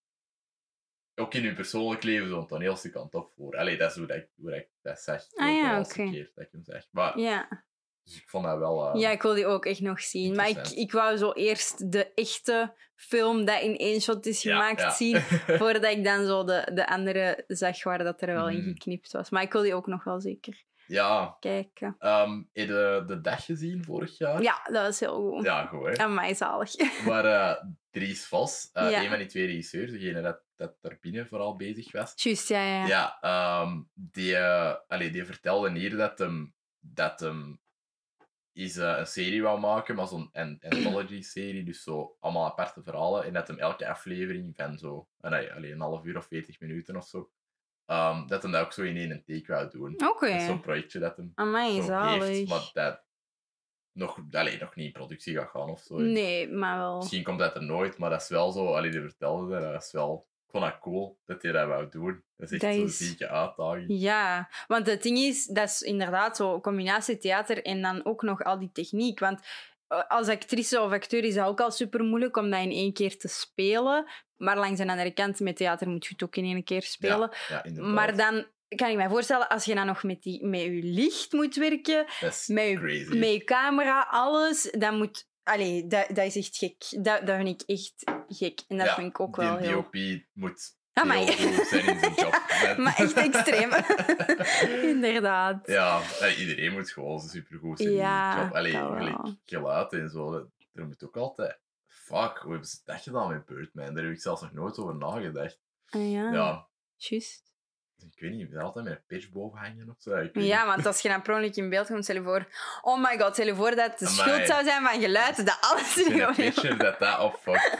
ook in hun persoonlijk leven zo'n toneelstuk aan het opvoeren. Allee, dat is hoe, dat, ik- hoe dat ik dat zeg. Ah ja, oké. dat ik hem zeg. Maar, Ja. Dus ik vond dat wel... eh, ja, ik wil die ook echt nog zien. Maar ik, ik wou zo eerst de echte film dat in één shot is gemaakt ja. zien. <laughs> Voordat ik dan zo de, de andere zag waar dat er wel in Mhm. geknipt was. Maar ik wil die ook nog wel zeker ja, kijken. ehm, heb je de, de dag gezien vorig jaar? Ja, dat was heel goed. Ja, goed hè. Amai, zalig. <laughs> Maar eh Dries Vos, eh, Ja. een van die twee regisseurs, degene dat, dat daar binnen vooral bezig was, Juist, ja, ja. Ja, ehm, die, allee, die vertelde hier dat hem, dat hem is eh, een serie wou maken, maar zo'n an- anthology-serie, dus zo allemaal aparte verhalen. En dat hem elke aflevering van zo, eh, nee, alleen een half uur of 40 minuten of zo, ehm, dat hem dat ook zo in één take wou doen. Oké. Is zo'n projectje dat hem Amai, zo heeft, maar dat nog, allee, nog niet in productie gaat gaan of zo. Nee, maar wel. Misschien komt dat er nooit, maar dat is wel zo, allee, die vertelde dat, dat is wel, vond dat cool dat hij dat wou doen. Dat is echt zo'n is- zieke uitdaging. Ja, want het ding is, dat is inderdaad zo combinatie theater en dan ook nog al die techniek. Want eh, als actrice of acteur is dat ook al super moeilijk om dat in één keer te spelen. Maar langs de andere kant, met theater moet je het ook in één keer spelen. Ja, maar dan kan ik me voorstellen, als je dan nog met, die, met je licht moet werken, met je, met je camera, alles, dan moet... Allee, dat, dat is echt gek. Dat, dat vind ik echt gek. En dat Ja, vind ik ook wel heel... DOP moet Amai. heel goed zijn in zijn job. <laughs> Met- Maar echt extreem. <laughs> Inderdaad. ja, iedereen moet gewoon supergoed zijn Ja, in zijn job. Allee, gelijk geluid en zo. Er moet ook altijd... Fuck, hoe hebben ze dat gedaan met Birdman? Daar heb ik zelfs nog nooit over nagedacht. Ah, ja, Ja, juist. Ik weet niet, altijd met een pitch boven hangen of zo? Ja, want als je dan per in beeld komt, stel je voor... Oh my god, stel je voor dat de Amai. schuld zou zijn van geluid, dat alles in een pitcher dat dat opfuckt.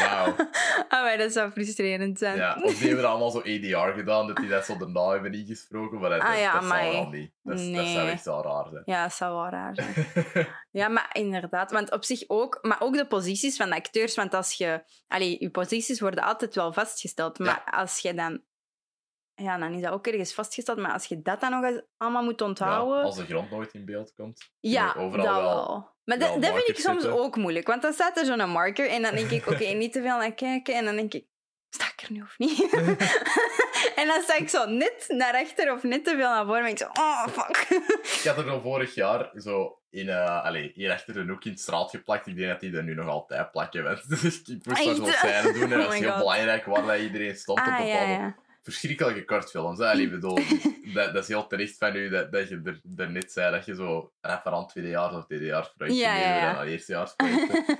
Wauw. <laughs> Ah, maar dat zou frustrerend zijn. Ja, of die hebben allemaal zo ADR gedaan, dat die dat zo daarna hebben ingesproken, maar dat, Ah, ja, dat zou dan niet. Dat, zou echt wel raar zijn. Ja, dat zou wel raar zijn. <laughs> Ja, maar inderdaad. Want op zich ook... Maar ook de posities van de acteurs. Want als je... Allee, je posities worden altijd wel vastgesteld. Maar als je dan... Ja, dan is dat ook ergens vastgesteld. Maar als je dat dan nog eens allemaal moet Ja, onthouden... als de grond nooit in beeld komt. Ja, overal dat wel. wel. Maar wel dat, dat vind ik soms zitten. ook moeilijk. Want dan staat er zo'n marker en dan denk ik, <laughs> oké, niet te veel naar kijken. En dan denk ik, sta ik er nu of niet? <laughs> <laughs> en dan sta ik zo net naar achter of net te veel naar voren. En ik zo, oh, fuck. Ik had er nog vorig jaar zo in, eh allee, hier achter de hoek in de straat geplakt. Ik denk dat die er nu nog altijd plakken. Dus ik moest dat Echt? zo scène doen. En Oh dat was my heel God. belangrijk waar dat iedereen stond op Ah, bepaalde ja, ja. Verschrikkelijke kortfilms. Allee, bedoel, <laughs> dat, dat is heel terecht van u dat, dat je er, er net zei dat je zo referant tweedejaars of tweedejaarsprojecten Ja, ja, ja. en eerstejaarsprojecten. Uh,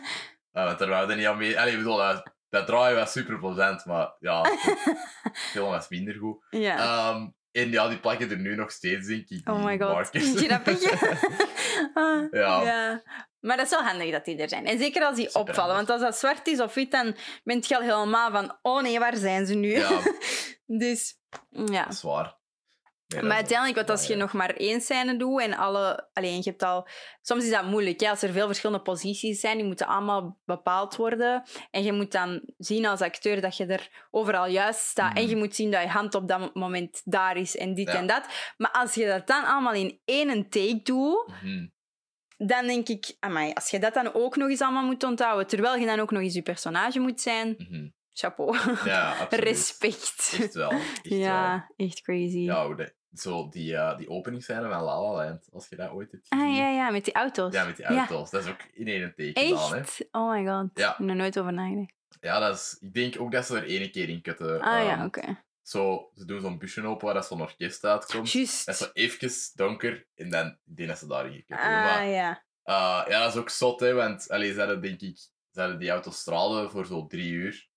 <laughs> want daar wouden niet aan mee. Allee, bedoel, dat, dat draaien was super plezant, maar ja, <laughs> de film was minder goed. ja. Ehm, en ja, die plakken er nu nog steeds, denk ik. Oh die my god. markers. Grappig. <laughs> <laughs> Ah, Ja. ja. Maar dat is wel handig dat die er zijn. En zeker als die Super opvallen. handig. Want als dat zwart is of wit, dan ben je al helemaal van... Oh nee, waar zijn ze nu? Ja, <laughs> dus, ja. dat is waar. Maar uiteindelijk, want als je nog maar één scène doet en alle... Alleen, je hebt al... Soms is dat moeilijk, hè? als er veel verschillende posities zijn. Die moeten allemaal bepaald worden. En je moet dan zien als acteur dat je er overal juist staat. En Mhm. je moet zien dat je hand op dat moment daar is en dit Ja. en dat. Maar als je dat dan allemaal in één take doet, Mhm. dan denk ik... Amai, als je dat dan ook nog eens allemaal moet onthouden, terwijl je dan ook nog eens je personage moet zijn, Mhm. chapeau. Ja. <laughs> Respect. Echt wel. Echt wel. ja, echt crazy. Ja, hoe de, zo die, uh, die openingsscène van La La Land, als je dat ooit hebt gezien. Ah, ja, ja, met die auto's. Ja, met die Ja. auto's. Dat is ook in één take gedaan, hè. Echt? Oh my god. Ja. Ik heb er nooit over nagedacht. Ja, dat is... Ik denk ook dat ze er één keer in kutten. Ah ja, ehm, oké. Zo, ze doen zo'n busje open waar dat zo'n orkest uitkomt. Juist. Dat is zo even donker en dan ik denk dat ze daarin gekutten. Ah maar ja. uh, ja, dat is ook zot, hè, want allee, ze hadden, denk ik, ze hadden die autostrade voor zo drie uur.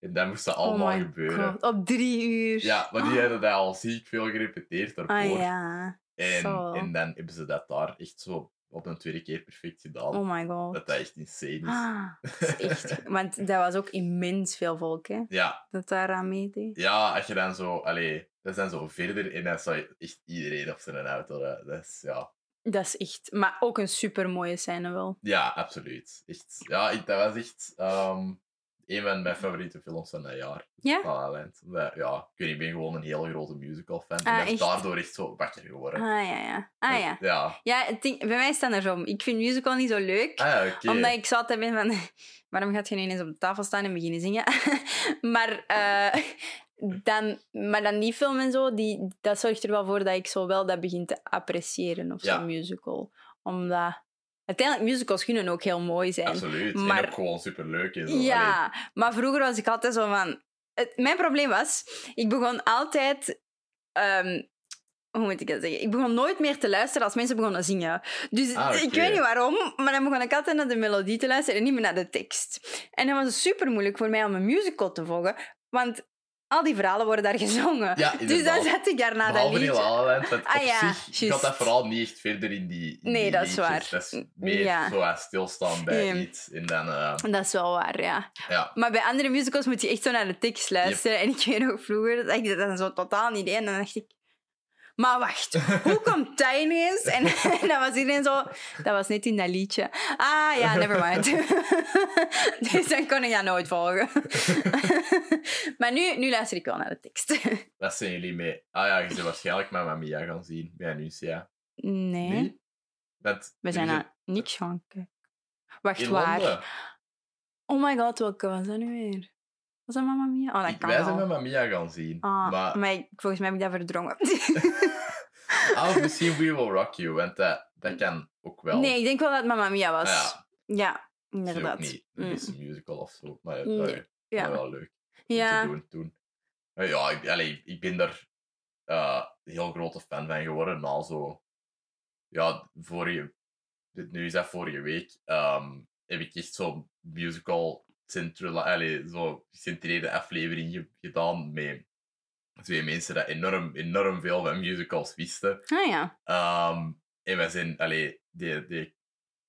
En dat moest dat allemaal oh my gebeuren. god. Op drie uur. Ja, maar die hadden dat al ziek veel gerepeteerd daarvoor. Ah ja. en, zo. en dan hebben ze dat daar echt zo op een tweede keer perfect gedaan. Oh my god. Dat dat echt insane is. Ah, dat is <laughs> echt... Want dat was ook immens veel volk, hè. Ja, Dat daaraan meedeed. ja, als je dan zo... Allee, dat is dan zo verder en dan zou je echt iedereen op zijn auto... hè. Dat is, ja... Dat is echt... Maar ook een super mooie scène wel. Ja, absoluut. Echt, ja, ik, dat was echt ehm, een van mijn favoriete films van dat jaar. Ja? La La Land. Omdat, ja, ik weet niet, ik ben gewoon een hele grote musical fan. Ah, en ben echt? daardoor echt zo wakker geworden. Ah ja, ja. Ah ja. Ja. Ja, het ding, bij mij is het andersom. Ik vind musical niet zo leuk. Ah ja. Omdat ik zo altijd ben van... <laughs> Waarom gaat je nu ineens op de tafel staan en beginnen zingen? <laughs> maar, eh, <laughs> dan, maar dan die film en zo, die, dat zorgt er wel voor dat ik zo wel dat begin te appreciëren of zo'n musical. Omdat... Uiteindelijk, musicals kunnen ook heel mooi zijn. Absoluut. maar- En ook gewoon superleuk. Allee, Ja, maar vroeger was ik altijd zo van... Het, mijn probleem was, ik begon altijd... ehm, hoe moet ik dat zeggen? Ik begon nooit meer te luisteren als mensen begonnen zingen. Dus Ah, ik weet niet waarom, maar dan begon ik altijd naar de melodie te luisteren en niet meer naar de tekst. En dat was super moeilijk voor mij om een musical te volgen. Want al die verhalen worden daar gezongen. Ja, dus dan zet ik daar naar dat Behalve liedje. Land, want Ah, op ja, zich gaat dat vooral niet echt verder in die in Nee, die dat is liedjes. waar. Dat is meer Ja. zo stilstaan bij iets. En dan, eh, Dat is wel waar, ja. ja. Maar bij andere musicals moet je echt zo naar de tekst luisteren. En ik weet nog vroeger, dat ik dat zo totaal niet deed. En dan dacht ik... Maar wacht, hoe komt dat ineens? En, <laughs> en dat was iedereen zo... Dat was net in dat liedje. Ah, ja, never mind. <laughs> dus dan kon ik dat nooit volgen. <laughs> maar nu, nu luister ik wel naar de tekst. Wat zijn jullie mee? Ah ja, je bent waarschijnlijk Mamma Mia gaan zien bij Anuncia. Nee, Nee? Want we zijn naar niks gaan kijken. Wacht, waar? Oh my god, welke was dat nu weer? Was dat Mamma Mia? Oh, dat Ik- kan wij zijn Mamma Mia gaan zien. Ah, maar, maar ik- volgens mij heb ik dat verdrongen. <laughs> ah, of <laughs> misschien We Will Rock You, want dat, dat kan ook wel. Nee, ik denk wel dat het Mamma Mia was. Ah, ja, Ja, dat is ook inderdaad. niet Mm. een een musical of zo. Maar Nee, dat is Ja. wel leuk. om Ja. te doen. Maar ja, ik, allee, ik ben daar eh, heel grote fan van geworden na zo. Ja, vorige, nu is dat vorige week, ehm, heb ik echt zo'n musical zo gecentreerde aflevering ge- gedaan met twee mensen die enorm, enorm veel van musicals wisten. Ah ja. Ehm, en wij zijn, allee, die, die,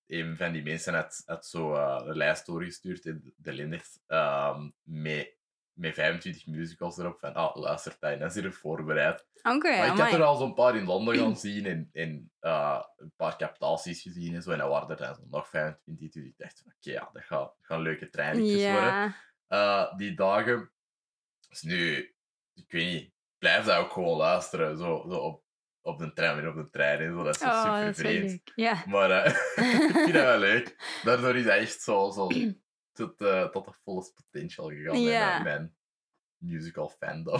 een van die mensen had, had zo eh, een lijst doorgestuurd in de Lindert ehm, met, met 25 musicals erop. Van, ah, luister, dan is er voorbereid. Oké, maar ik had amai. er al zo'n paar in Londen gaan <clears throat> zien en, en eh, een paar captaties gezien en zo. En dan waren er dan zo nog 25. Dus ik dacht, van, oké, ja, dat gaat, dat gaan leuke trainingetjes worden eh, die dagen. Dus nu, ik weet niet, ik blijf dat ook gewoon luisteren. Zo, zo op, op de tram en op de trein en zo. Dat is Oh, super vreemd. Ja. Maar eh, <laughs> ik vind dat wel leuk. <laughs> Daardoor is dat echt zo, zo tot, eh, tot de volle potential gegaan. Ja. Mijn, mijn musical fandom.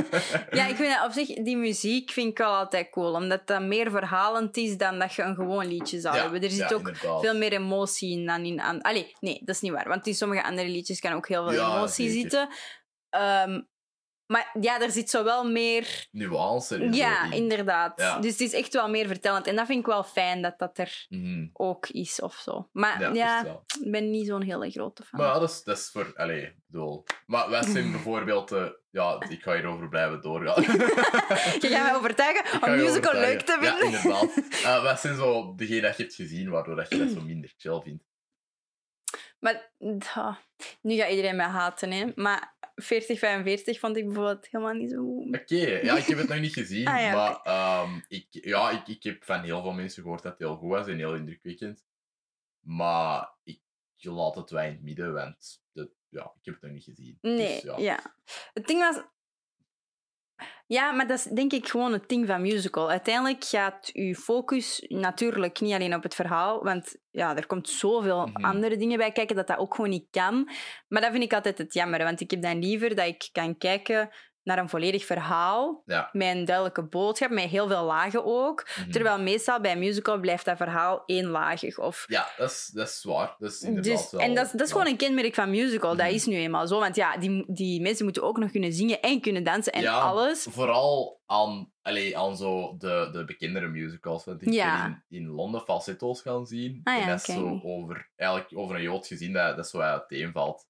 <laughs> ja, ik vind <laughs> op zich, die muziek vind ik wel altijd cool. Omdat dat meer verhalend is dan dat je een gewoon liedje zou Ja, hebben. Er zit ja, ook inderdaad. veel meer emotie in dan in... Aan... Allee, nee, dat is niet waar. Want in sommige andere liedjes kan ook heel veel emotie zeker. zitten. Ehm, maar ja, er zit zo wel meer... Nuance zo Ja, in. inderdaad. Ja. Dus het is echt wel meer vertellend. En dat vind ik wel fijn dat dat er Mhm. ook is of zo. Maar Ja, ik ben niet zo'n hele grote fan. Maar dat is, dat is voor... Allee, ik bedoel... Maar wij zijn <laughs> bijvoorbeeld... eh, ja, ik ga hierover blijven doorgaan. <laughs> Je gaat mij overtuigen om musical leuk te vinden. Ja, inderdaad. <laughs> Eh wat zijn zo degene dat je hebt gezien, waardoor dat je dat zo minder chill vindt? Maar nu gaat iedereen mij haten, hè. Maar 4045 vond ik bijvoorbeeld helemaal niet zo goed. Oké, ja, ik heb het nog niet gezien, <laughs> Ah, ja, maar ehm, ik, ja, ik, ik heb van heel veel mensen gehoord dat het heel goed was en heel indrukwekkend. Maar ik laat het wel in het midden, want de, ja, ik heb het nog niet gezien. Nee, Dus, ja. ja. Het ding was... Ja, maar dat is denk ik gewoon het ding van musical. Uiteindelijk gaat uw focus natuurlijk niet alleen op het verhaal, want ja, er komt zoveel Mhm. andere dingen bij kijken dat dat ook gewoon niet kan. Maar dat vind ik altijd het jammer, want ik heb dan liever dat ik kan kijken naar een volledig verhaal Ja. met een duidelijke boodschap, met heel veel lagen ook. mhm. Terwijl meestal bij een musical blijft dat verhaal éénlagig. Of Ja, dat is, dat is waar. Dat is inderdaad dus, wel... en dat is, dat is ja. gewoon een kenmerk van musical. Dat Mhm. is nu eenmaal zo. Want ja, die, die mensen moeten ook nog kunnen zingen en kunnen dansen en Ja, alles. Vooral aan, allee, aan zo de, de bekendere musicals. Want ik Ja. ben in, in Londen falsetto's gaan zien. Ah en dat is zo over, eigenlijk over een jood gezien dat, dat zo uiteenvalt.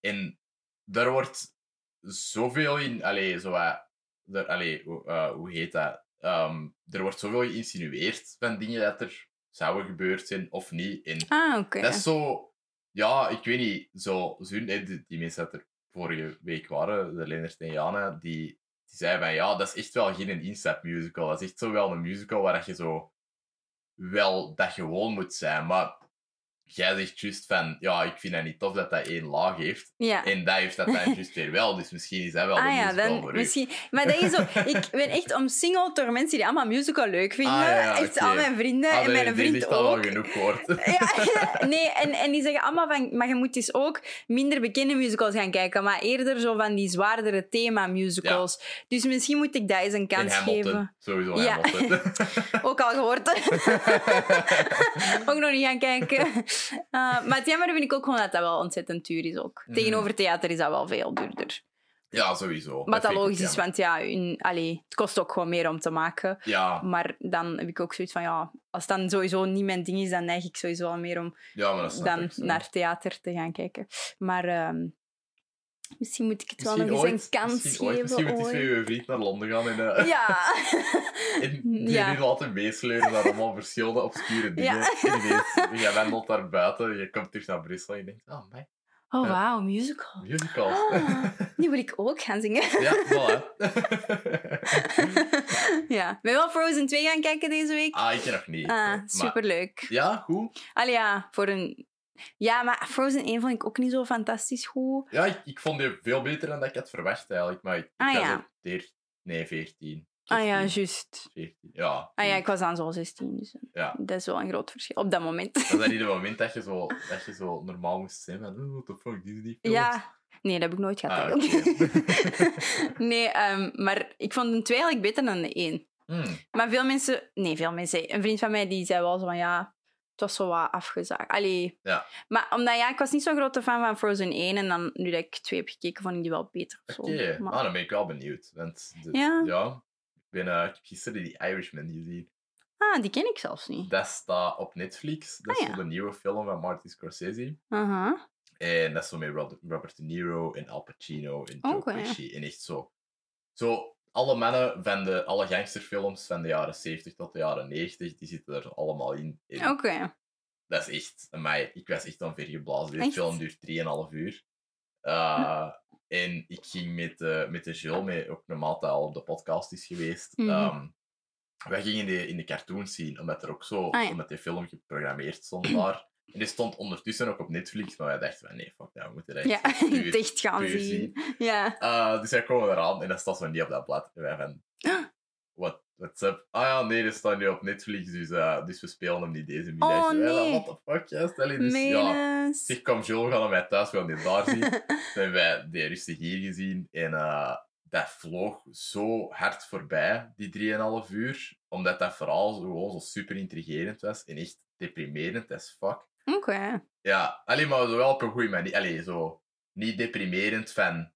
En daar wordt zoveel in... Allee, zo, er, allee, hoe- eh, hoe heet dat? Ehm, er wordt zoveel geïnsinueerd van dingen dat er zouden gebeurd zijn of niet. En Ah, oké. dat is zo... Ja, ik weet niet. Zo, zo, die, die mensen dat er vorige week waren, de Leonard en Jana, die, die zeiden van ja, dat is echt wel geen instapmusical. Dat is echt zo wel een musical waar dat je zo wel dat gewoon moet zijn. Maar jij zegt juist van ja, ik vind het niet tof dat dat één laag heeft. Ja. En dat heeft dat dan juist weer wel. Dus misschien is dat wel de Ah ja, musical dan voor u. misschien. Maar dat is zo. Ik ben echt omsingeld door mensen die allemaal musical leuk vinden. Ah, ja, ja, echt al mijn vrienden Ah, en mijn vriend al wel ook. genoeg gehoord. <laughs> Ja, <laughs> nee, en, en die zeggen allemaal van, maar je moet dus ook minder bekende musicals gaan kijken, maar eerder zo van die zwaardere thema-musicals. Dus misschien moet ik dat eens een En kans geven. Sowieso Ja. <laughs> Ook al gehoord. ook nog niet gaan kijken. Uh, maar het jammer vind ik ook gewoon dat dat wel ontzettend duur is ook. Mhm. Tegenover theater is dat wel veel duurder. ja, sowieso. Wat dat logisch is, want ja, allee, het kost ook gewoon meer om te maken. Ja, Maar dan heb ik ook zoiets van, ja, als het dan sowieso niet mijn ding is, dan neig ik sowieso wel meer om ja, dan naar theater te gaan kijken. Maar ehm, Misschien moet ik het wel nog eens ooit. een kans misschien ooit. geven. Misschien moet je ooit. met je vriend naar Londen gaan en, eh, Ja. <laughs> en die Ja. nu laten meesleuren naar allemaal verschillende obscure dingen. Ja. En ineens, je wandelt daar buiten, je komt terug naar Brussel en je denkt, oh, my, Oh, wauw, musical. musicals. Ah, <laughs> die wil ik ook gaan zingen. ja, voilà. <laughs> ja. Ben je wel Frozen 2 gaan kijken deze week? ah, ik nog niet. Ah, Maar- superleuk. ja, goed. Allee, ja, voor een... Ja, maar Frozen 1 vond ik ook niet zo fantastisch goed. Ja, ik, ik vond die veel beter dan dat ik had verwacht eigenlijk. Maar ik, ik Ah, ja. deer- nee, 14. Ah ja, 15, juist. 14. Ja. Ah ja, ik was dan zo 16, dus eh, Ja. dat is wel een groot verschil op dat moment. Dat is niet <laughs> het moment dat je zo, dat je zo normaal moest zijn van, oh, what the fuck, die die films. Ja, nee, dat heb ik nooit gehad Ah, <laughs> nee, ehm, maar ik vond de 2 eigenlijk beter dan de 1. Hmm. Maar veel mensen... Nee, veel mensen. Een vriend van mij die zei wel zo van, ja, het was zo wat afgezaagd. Allee. Ja. Maar omdat, ja, ik was niet zo'n grote fan van Frozen 1. En dan, nu dat ik 2 heb gekeken, vond ik die wel beter. Maar- ah, dan ben ik wel benieuwd. Want de- Ja. ik, ben, eh, ik heb gisteren die Irishman gezien. Ah, die ken ik zelfs niet. Dat staat op Netflix. Dat is Ah, ja. zo de nieuwe film van Martin Scorsese. Aha. En dat is zo met Robert De Niro en Al Pacino en Joe. Pesci. En echt zo... Zo, alle mannen van de... Alle gangsterfilms van de jaren 70 tot de jaren 90, die zitten er allemaal in. Oké. Dat is echt... Amai, ik was echt onvergeblazen. Deze Echt? film duurt 3,5 uur. Uh, en ik ging met, eh met de Jill, mee, ook maat dat al op de podcast is geweest. Ehm, wij gingen die in de cartoons zien, omdat er ook zo... Ah, ja. Omdat die film geprogrammeerd stond daar. En die stond ondertussen ook op Netflix, maar wij dachten van nee, fuck dat, we moeten dat Ja, echt puur- <laughs> echt gaan zien. Ja. Uh, dus wij komen eraan en dat staat zo niet op dat blad. En wij van... <gasps> What, what's up? Ah ja, nee, dat staat nu op Netflix, dus, uh, dus we spelen hem niet deze middag. Oh, wij dan, nee. What the fuck, ja, stel je dus... Ja, zeg, kom Joel, we gaan naar mij thuis, we gaan dit daar zien. <laughs> Toen hebben wij die rustig hier gezien en uh, dat vloog zo hard voorbij, die 3,5 uur. Omdat dat verhaal zo, gewoon zo super intrigerend was en echt deprimerend as fuck. Oké. Ja, alleen maar zo wel op een goede manier. Allee, zo niet deprimerend van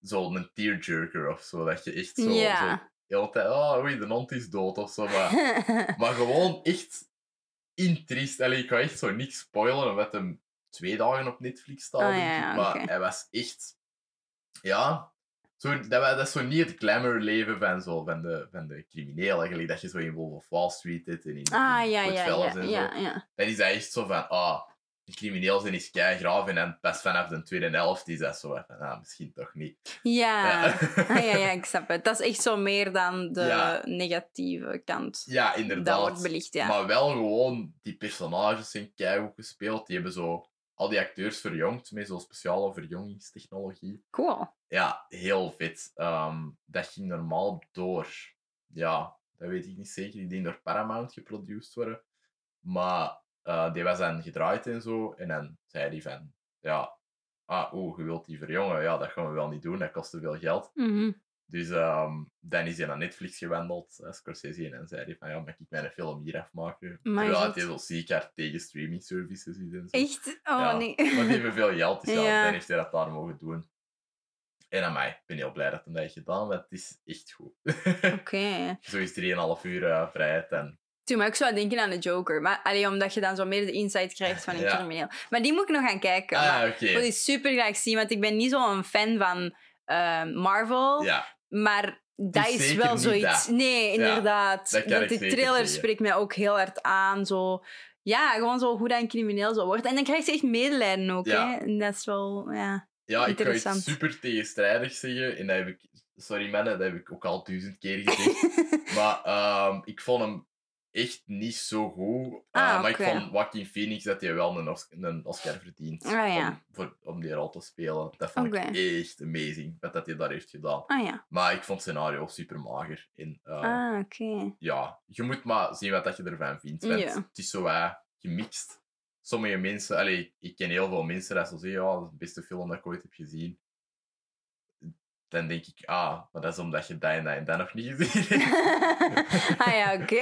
zo'n tearjerker of zo. Dat je echt zo, Ja. zo hele tijd, oh, oei, de hond is dood of zo. Maar, <laughs> maar gewoon echt intriest. Allee, ik ga echt zo niks spoilen, omdat hem twee dagen op Netflix staat. Ja, ja, maar hij was echt, ja. Zo, dat, dat is zo niet het glamour leven van, zo, van, de, van de crimineel eigenlijk. Dat je zo in Wolf of Wall Street zit en in, ah, in ja, ja, ja, en zo. ja, ja. Dan is dat echt zo van, ah, een crimineel zijn is keigraaf en dan pas vanaf de tweede helft is dat zo van, ah, misschien toch niet. Ja. Ja, Ah, <laughs> ja, ja, ik snap het. Dat is echt zo meer dan de Ja. negatieve kant. ja inderdaad. Dat wordt belicht, ja. Maar wel gewoon, die personages zijn keigoed gespeeld. Die hebben zo al die acteurs verjongd met zo'n speciale verjongingstechnologie. Cool. Ja, heel vet. Ehm, dat ging normaal door. Ja, dat weet ik niet zeker. Ik denk door Paramount geproduceerd worden. Maar eh, die was dan gedraaid en zo. En dan zei hij van, ja, ah, oeh, je wilt die verjongen. Ja, dat gaan we wel niet doen. Dat kost te veel geld. Mhm. Dus ehm, dan is hij naar Netflix gewandeld, uh, Scorsese, en dan zei hij van, ja, mag ik mijn film hier afmaken? Maar Terwijl hij zo ziek tegen streaming services is en zo. Echt? Oh, Ja, nee. Maar die hebben veel geld, dus <laughs> ja, dan heeft hij dat daar mogen doen. En aan mij, ik ben heel blij dat hij dat heeft gedaan, want het is echt goed. <laughs> Oké. zo is 3,5 uur uh, vrijheid en... Toen maar ik zou denken aan de Joker. Maar alleen omdat je dan zo meer de insight krijgt van een <laughs> Ja. crimineel. Maar die moet ik nog gaan kijken. Ah, oké. Ik wil die super graag zien, want ik ben niet zo'n fan van eh, Marvel. Ja, Maar dat is wel zoiets. dat. Nee, inderdaad. dat kan ik die trailer zeggen. spreekt mij ook heel hard aan. Zo. Ja, gewoon zo hoe dat een crimineel zo wordt. En dan krijg je echt medelijden ook. Ja. Hè? En dat is wel, ja. ja ik ga Interessant. super tegenstrijdig zeggen, en dat heb ik... Sorry mannen, dat heb ik ook al duizend keer gezegd. <laughs> Maar ehm, ik vond hem echt niet zo goed. Uh, Ah, Maar oké. ik vond Joaquin Phoenix dat hij wel een, Os- een Oscar verdient Ah, ja. om, voor, om die rol te spelen. Dat vond ik echt amazing, wat dat hij daar heeft gedaan. Ah ja. Maar ik vond het scenario super mager. En, uh, Ah, oké. ja, je moet maar zien wat dat je ervan vindt. Want. Het is zo uh, gemixt. Sommige mensen, allee, ik ken heel veel mensen dat zo zeggen, ja, dat is de beste film dat ik ooit heb gezien. Dan denk ik, ah, maar dat is omdat je dat en dat en dat nog niet gezien <laughs> hebt. ah ja, oké.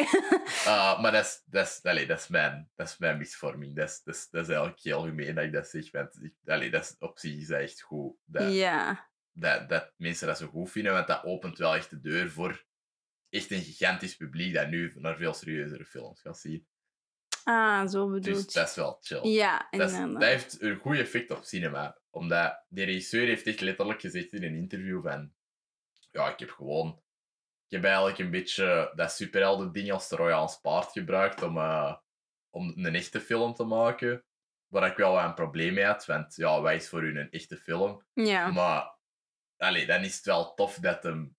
Uh, <laughs> maar dat is, dat, is, allee, dat, is mijn, dat is mijn misvorming. Dat is, dat, is, dat is eigenlijk heel gemeen dat ik dat zeg. Want ik, allee, dat is, op zich is dat echt goed. Dat, Ja. dat, dat mensen dat zo goed vinden, want dat opent wel echt de deur voor echt een gigantisch publiek dat nu naar veel serieuzere films gaat zien. Ah, zo Dus bedoeld. dat is wel chill. Ja, dat, is- inderdaad. dat heeft een goed effect op cinema. Omdat die regisseur heeft echt letterlijk gezegd in een interview van... Ja, ik heb gewoon... Ik heb eigenlijk een beetje dat superhelden ding als de Royaans paard gebruikt om, eh, om een echte film te maken. Waar ik wel een probleem mee had, want ja, wij is voor u een echte film? Ja. Maar allee, dan is het wel tof dat hem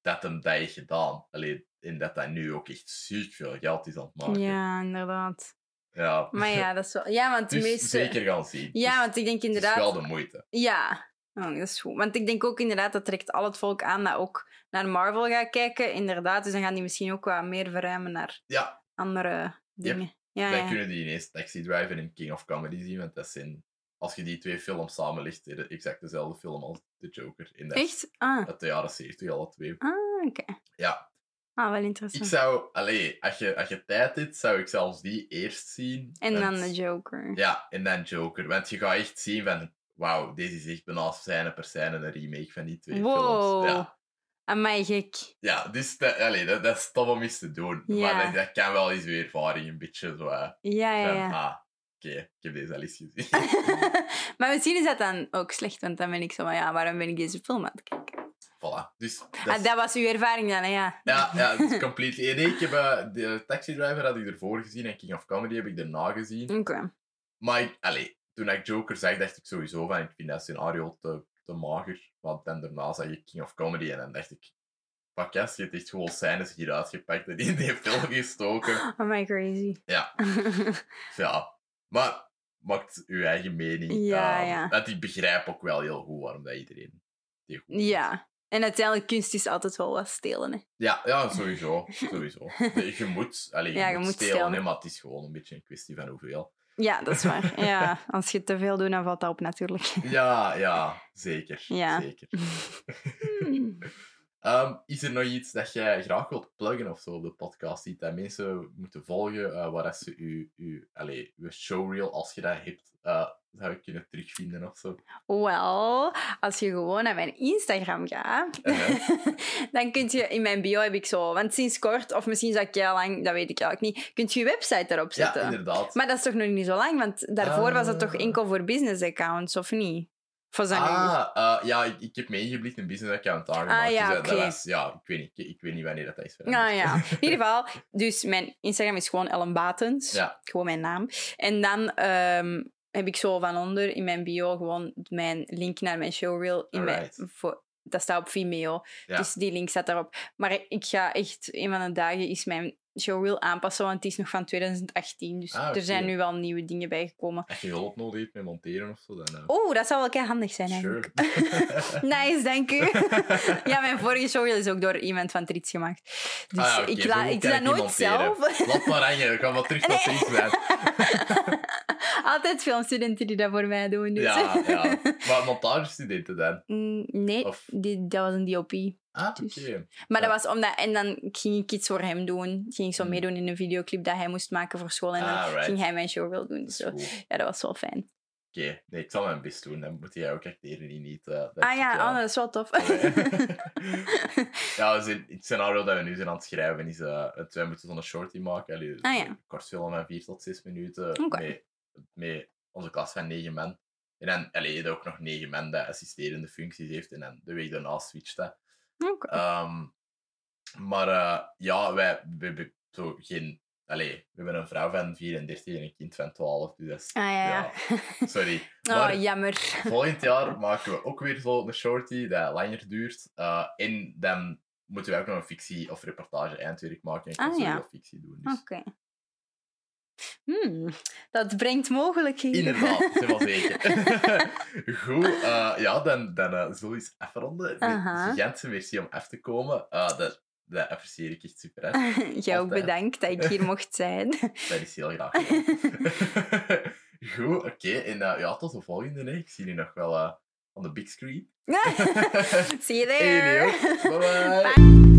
dat, hem dat heeft gedaan. Allee, en dat hij nu ook echt ziek veel geld is aan het maken. Ja, inderdaad. Ja. Maar ja, dat is wel... Ja, want de dus meeste... zeker gaan zien. Ja, Dus want ik denk het is inderdaad... wel de moeite. Ja, oh, dat is goed. Want ik denk ook inderdaad, dat trekt al het volk aan dat ook naar Marvel gaat kijken. Inderdaad, dus dan gaan die misschien ook wat meer verruimen naar Ja, andere dingen. Ja, dan ja. kunnen die ineens Taxi Driver en King of Comedy zien, want dat zijn... Als je die twee films samenlegt, exact dezelfde film als The Joker. In de, Echt? Ah, Uit de jaren 70, alle twee. ah oké. Ja, Ah, wel ik interessant. zou... Allee, als je, als je tijd hebt, zou ik zelfs die eerst zien. En dan de Joker. Ja, en dan Joker. Want je gaat echt zien van... Wauw, deze is echt bijna scène per scène een remake van die twee Wow. films. Ja, Amai, gek. ja dus dat, allee, dat, dat is tof om eens te doen. Ja. Maar dat, dat kan wel eens weer ervaring een beetje zo... Ja, ja, van, ja. ah, oké, ik heb deze al eens gezien. <laughs> maar misschien is dat dan ook slecht, want dan ben ik zo van, ja, waarom ben ik deze film aan het kijken? Voilà. Dus dat Ah, is- dat was uw ervaring dan, hè, ja. Ja, ja, het is compleet. Nee, ik heb eh, de Taxi Driver had ik ervoor gezien en King of Comedy heb ik daarna gezien. Oké. Maar ik, allee, toen ik Joker zag, dacht ik sowieso van ik vind dat scenario te, te mager. Want dan daarna zag ik King of Comedy en dan dacht ik, yes, je hebt echt gewoon scènes hier uitgepakt en in die <laughs> film gestoken. Amai, crazy. Ja, <laughs> ja. Maar maakt uw eigen mening. Ja, Ehm, ja. Want ik begrijp ook wel heel goed waarom dat iedereen die goed ja. En uiteindelijk, kunst is altijd wel wat stelen, hè. Ja, ja, sowieso. sowieso. Nee, Je moet, je Ja, je moet moet stelen, stelen. hè, maar het is gewoon een beetje een kwestie van hoeveel. Ja, dat is waar. <laughs> Ja, als je te veel doet, dan valt dat op natuurlijk. Ja, ja, zeker. Ja. zeker. <laughs> Ehm, is er nog iets dat jij graag wilt pluggen of zo op de podcast? Iets dat mensen moeten volgen, eh, waar dat ze uw, allee, uw showreel, als je dat hebt, eh zou kunnen terugvinden of zo? Wel, als je gewoon naar mijn Instagram gaat, Uh-huh. <laughs> dan kun je in mijn bio heb ik zo, want sinds kort, of misschien is dat heel lang, dat weet ik eigenlijk niet, kunt je je website erop Ja, zetten. inderdaad. maar dat is toch nog niet zo lang, want daarvoor was het toch Ah. enkel voor business accounts, of niet? Of? Ah, eh, ja, ik, ik heb me ingeblikt een business account aangemaakt. Ah, ja, dus, dat oké. was, ja, ik weet, niet, ik, ik weet niet wanneer dat is Nou veranderd. ja, <laughs> in ieder geval. Dus mijn Instagram is gewoon Ellen Batens. Ja. Gewoon mijn naam. En dan ehm, heb ik zo van onder in mijn bio gewoon mijn link naar mijn showreel. In mijn, voor, dat staat op Vimeo. Ja. Dus die link staat daarop. Maar ik ga echt, een van de dagen is mijn showreel aanpassen, want die is nog van 2018. Dus Ah, er zijn nu wel nieuwe dingen bijgekomen. Als je hulp nodig hebt met monteren of zo, dan... Oeh, dat zou wel kei handig zijn eigenlijk. sure. <laughs> <laughs> Nice, dank u. <laughs> ja, mijn vorige showreel is ook door iemand van Trits gemaakt. Dus Ah ik, la, ik doe dat nooit zelf. Laat maar hangen, ik ga maar terug naar Tries zijn. Altijd filmstudenten die dat voor mij doen. Dus. Ja, ja. Maar montagestudenten dan? Mm, nee, Of- die, dat was een DOP. Ah, oké. Dus- Maar Ja. dat was omdat... En dan ging ik iets voor hem doen. Ging ik zo Hmm. meedoen in een videoclip dat hij moest maken voor school. En dan Ah, right. ging hij mijn show wil doen. Dus zo. Ja, dat was wel fijn. Oké, nee, ik zal mijn best doen. Dan moet jij ook acteren in niet. dat ah ja, oh, dat is wel tof. <laughs> <laughs> ja, zijn, het scenario dat we nu zijn aan het schrijven is... eh het, wij moeten zo'n shorty maken. Allee, Ah, ja. Een kortfilm van 4 tot 6 minuten. Oké. Met, met onze klas van 9 man. En dan allee, je ook nog 9 man dat assisterende functies heeft. En dan de week daarna switcht dat. Ehm, maar eh, ja, wij we hebben zo geen... Allee, we hebben een vrouw van 34 en een kind van 12. Dus dat is, Ah ja, ja. sorry. <laughs> Oh, jammer. <laughs> volgend jaar maken we ook weer zo een shorty dat langer duurt. Eh, en dan moeten wij ook nog een fictie of reportage eindwerk maken. En Ah, ja. fictie doen. Dus. Oké. Hmm, dat brengt mogelijkheden. Inderdaad, <laughs> was zeker. <laughs> Goed, eh, ja, dan, dan eh, zullen we eens afronden. Aha. Een gigantische merci om af te komen. Eh, dat, dat apprecieer ik echt super. Hè. <laughs> Altijd. bedankt dat ik hier mocht zijn. Dat is heel graag. Goed, oké. En ja, tot de volgende. Hè. Ik zie jullie nog wel on the big screen. See you there. Hey, bye. Bye.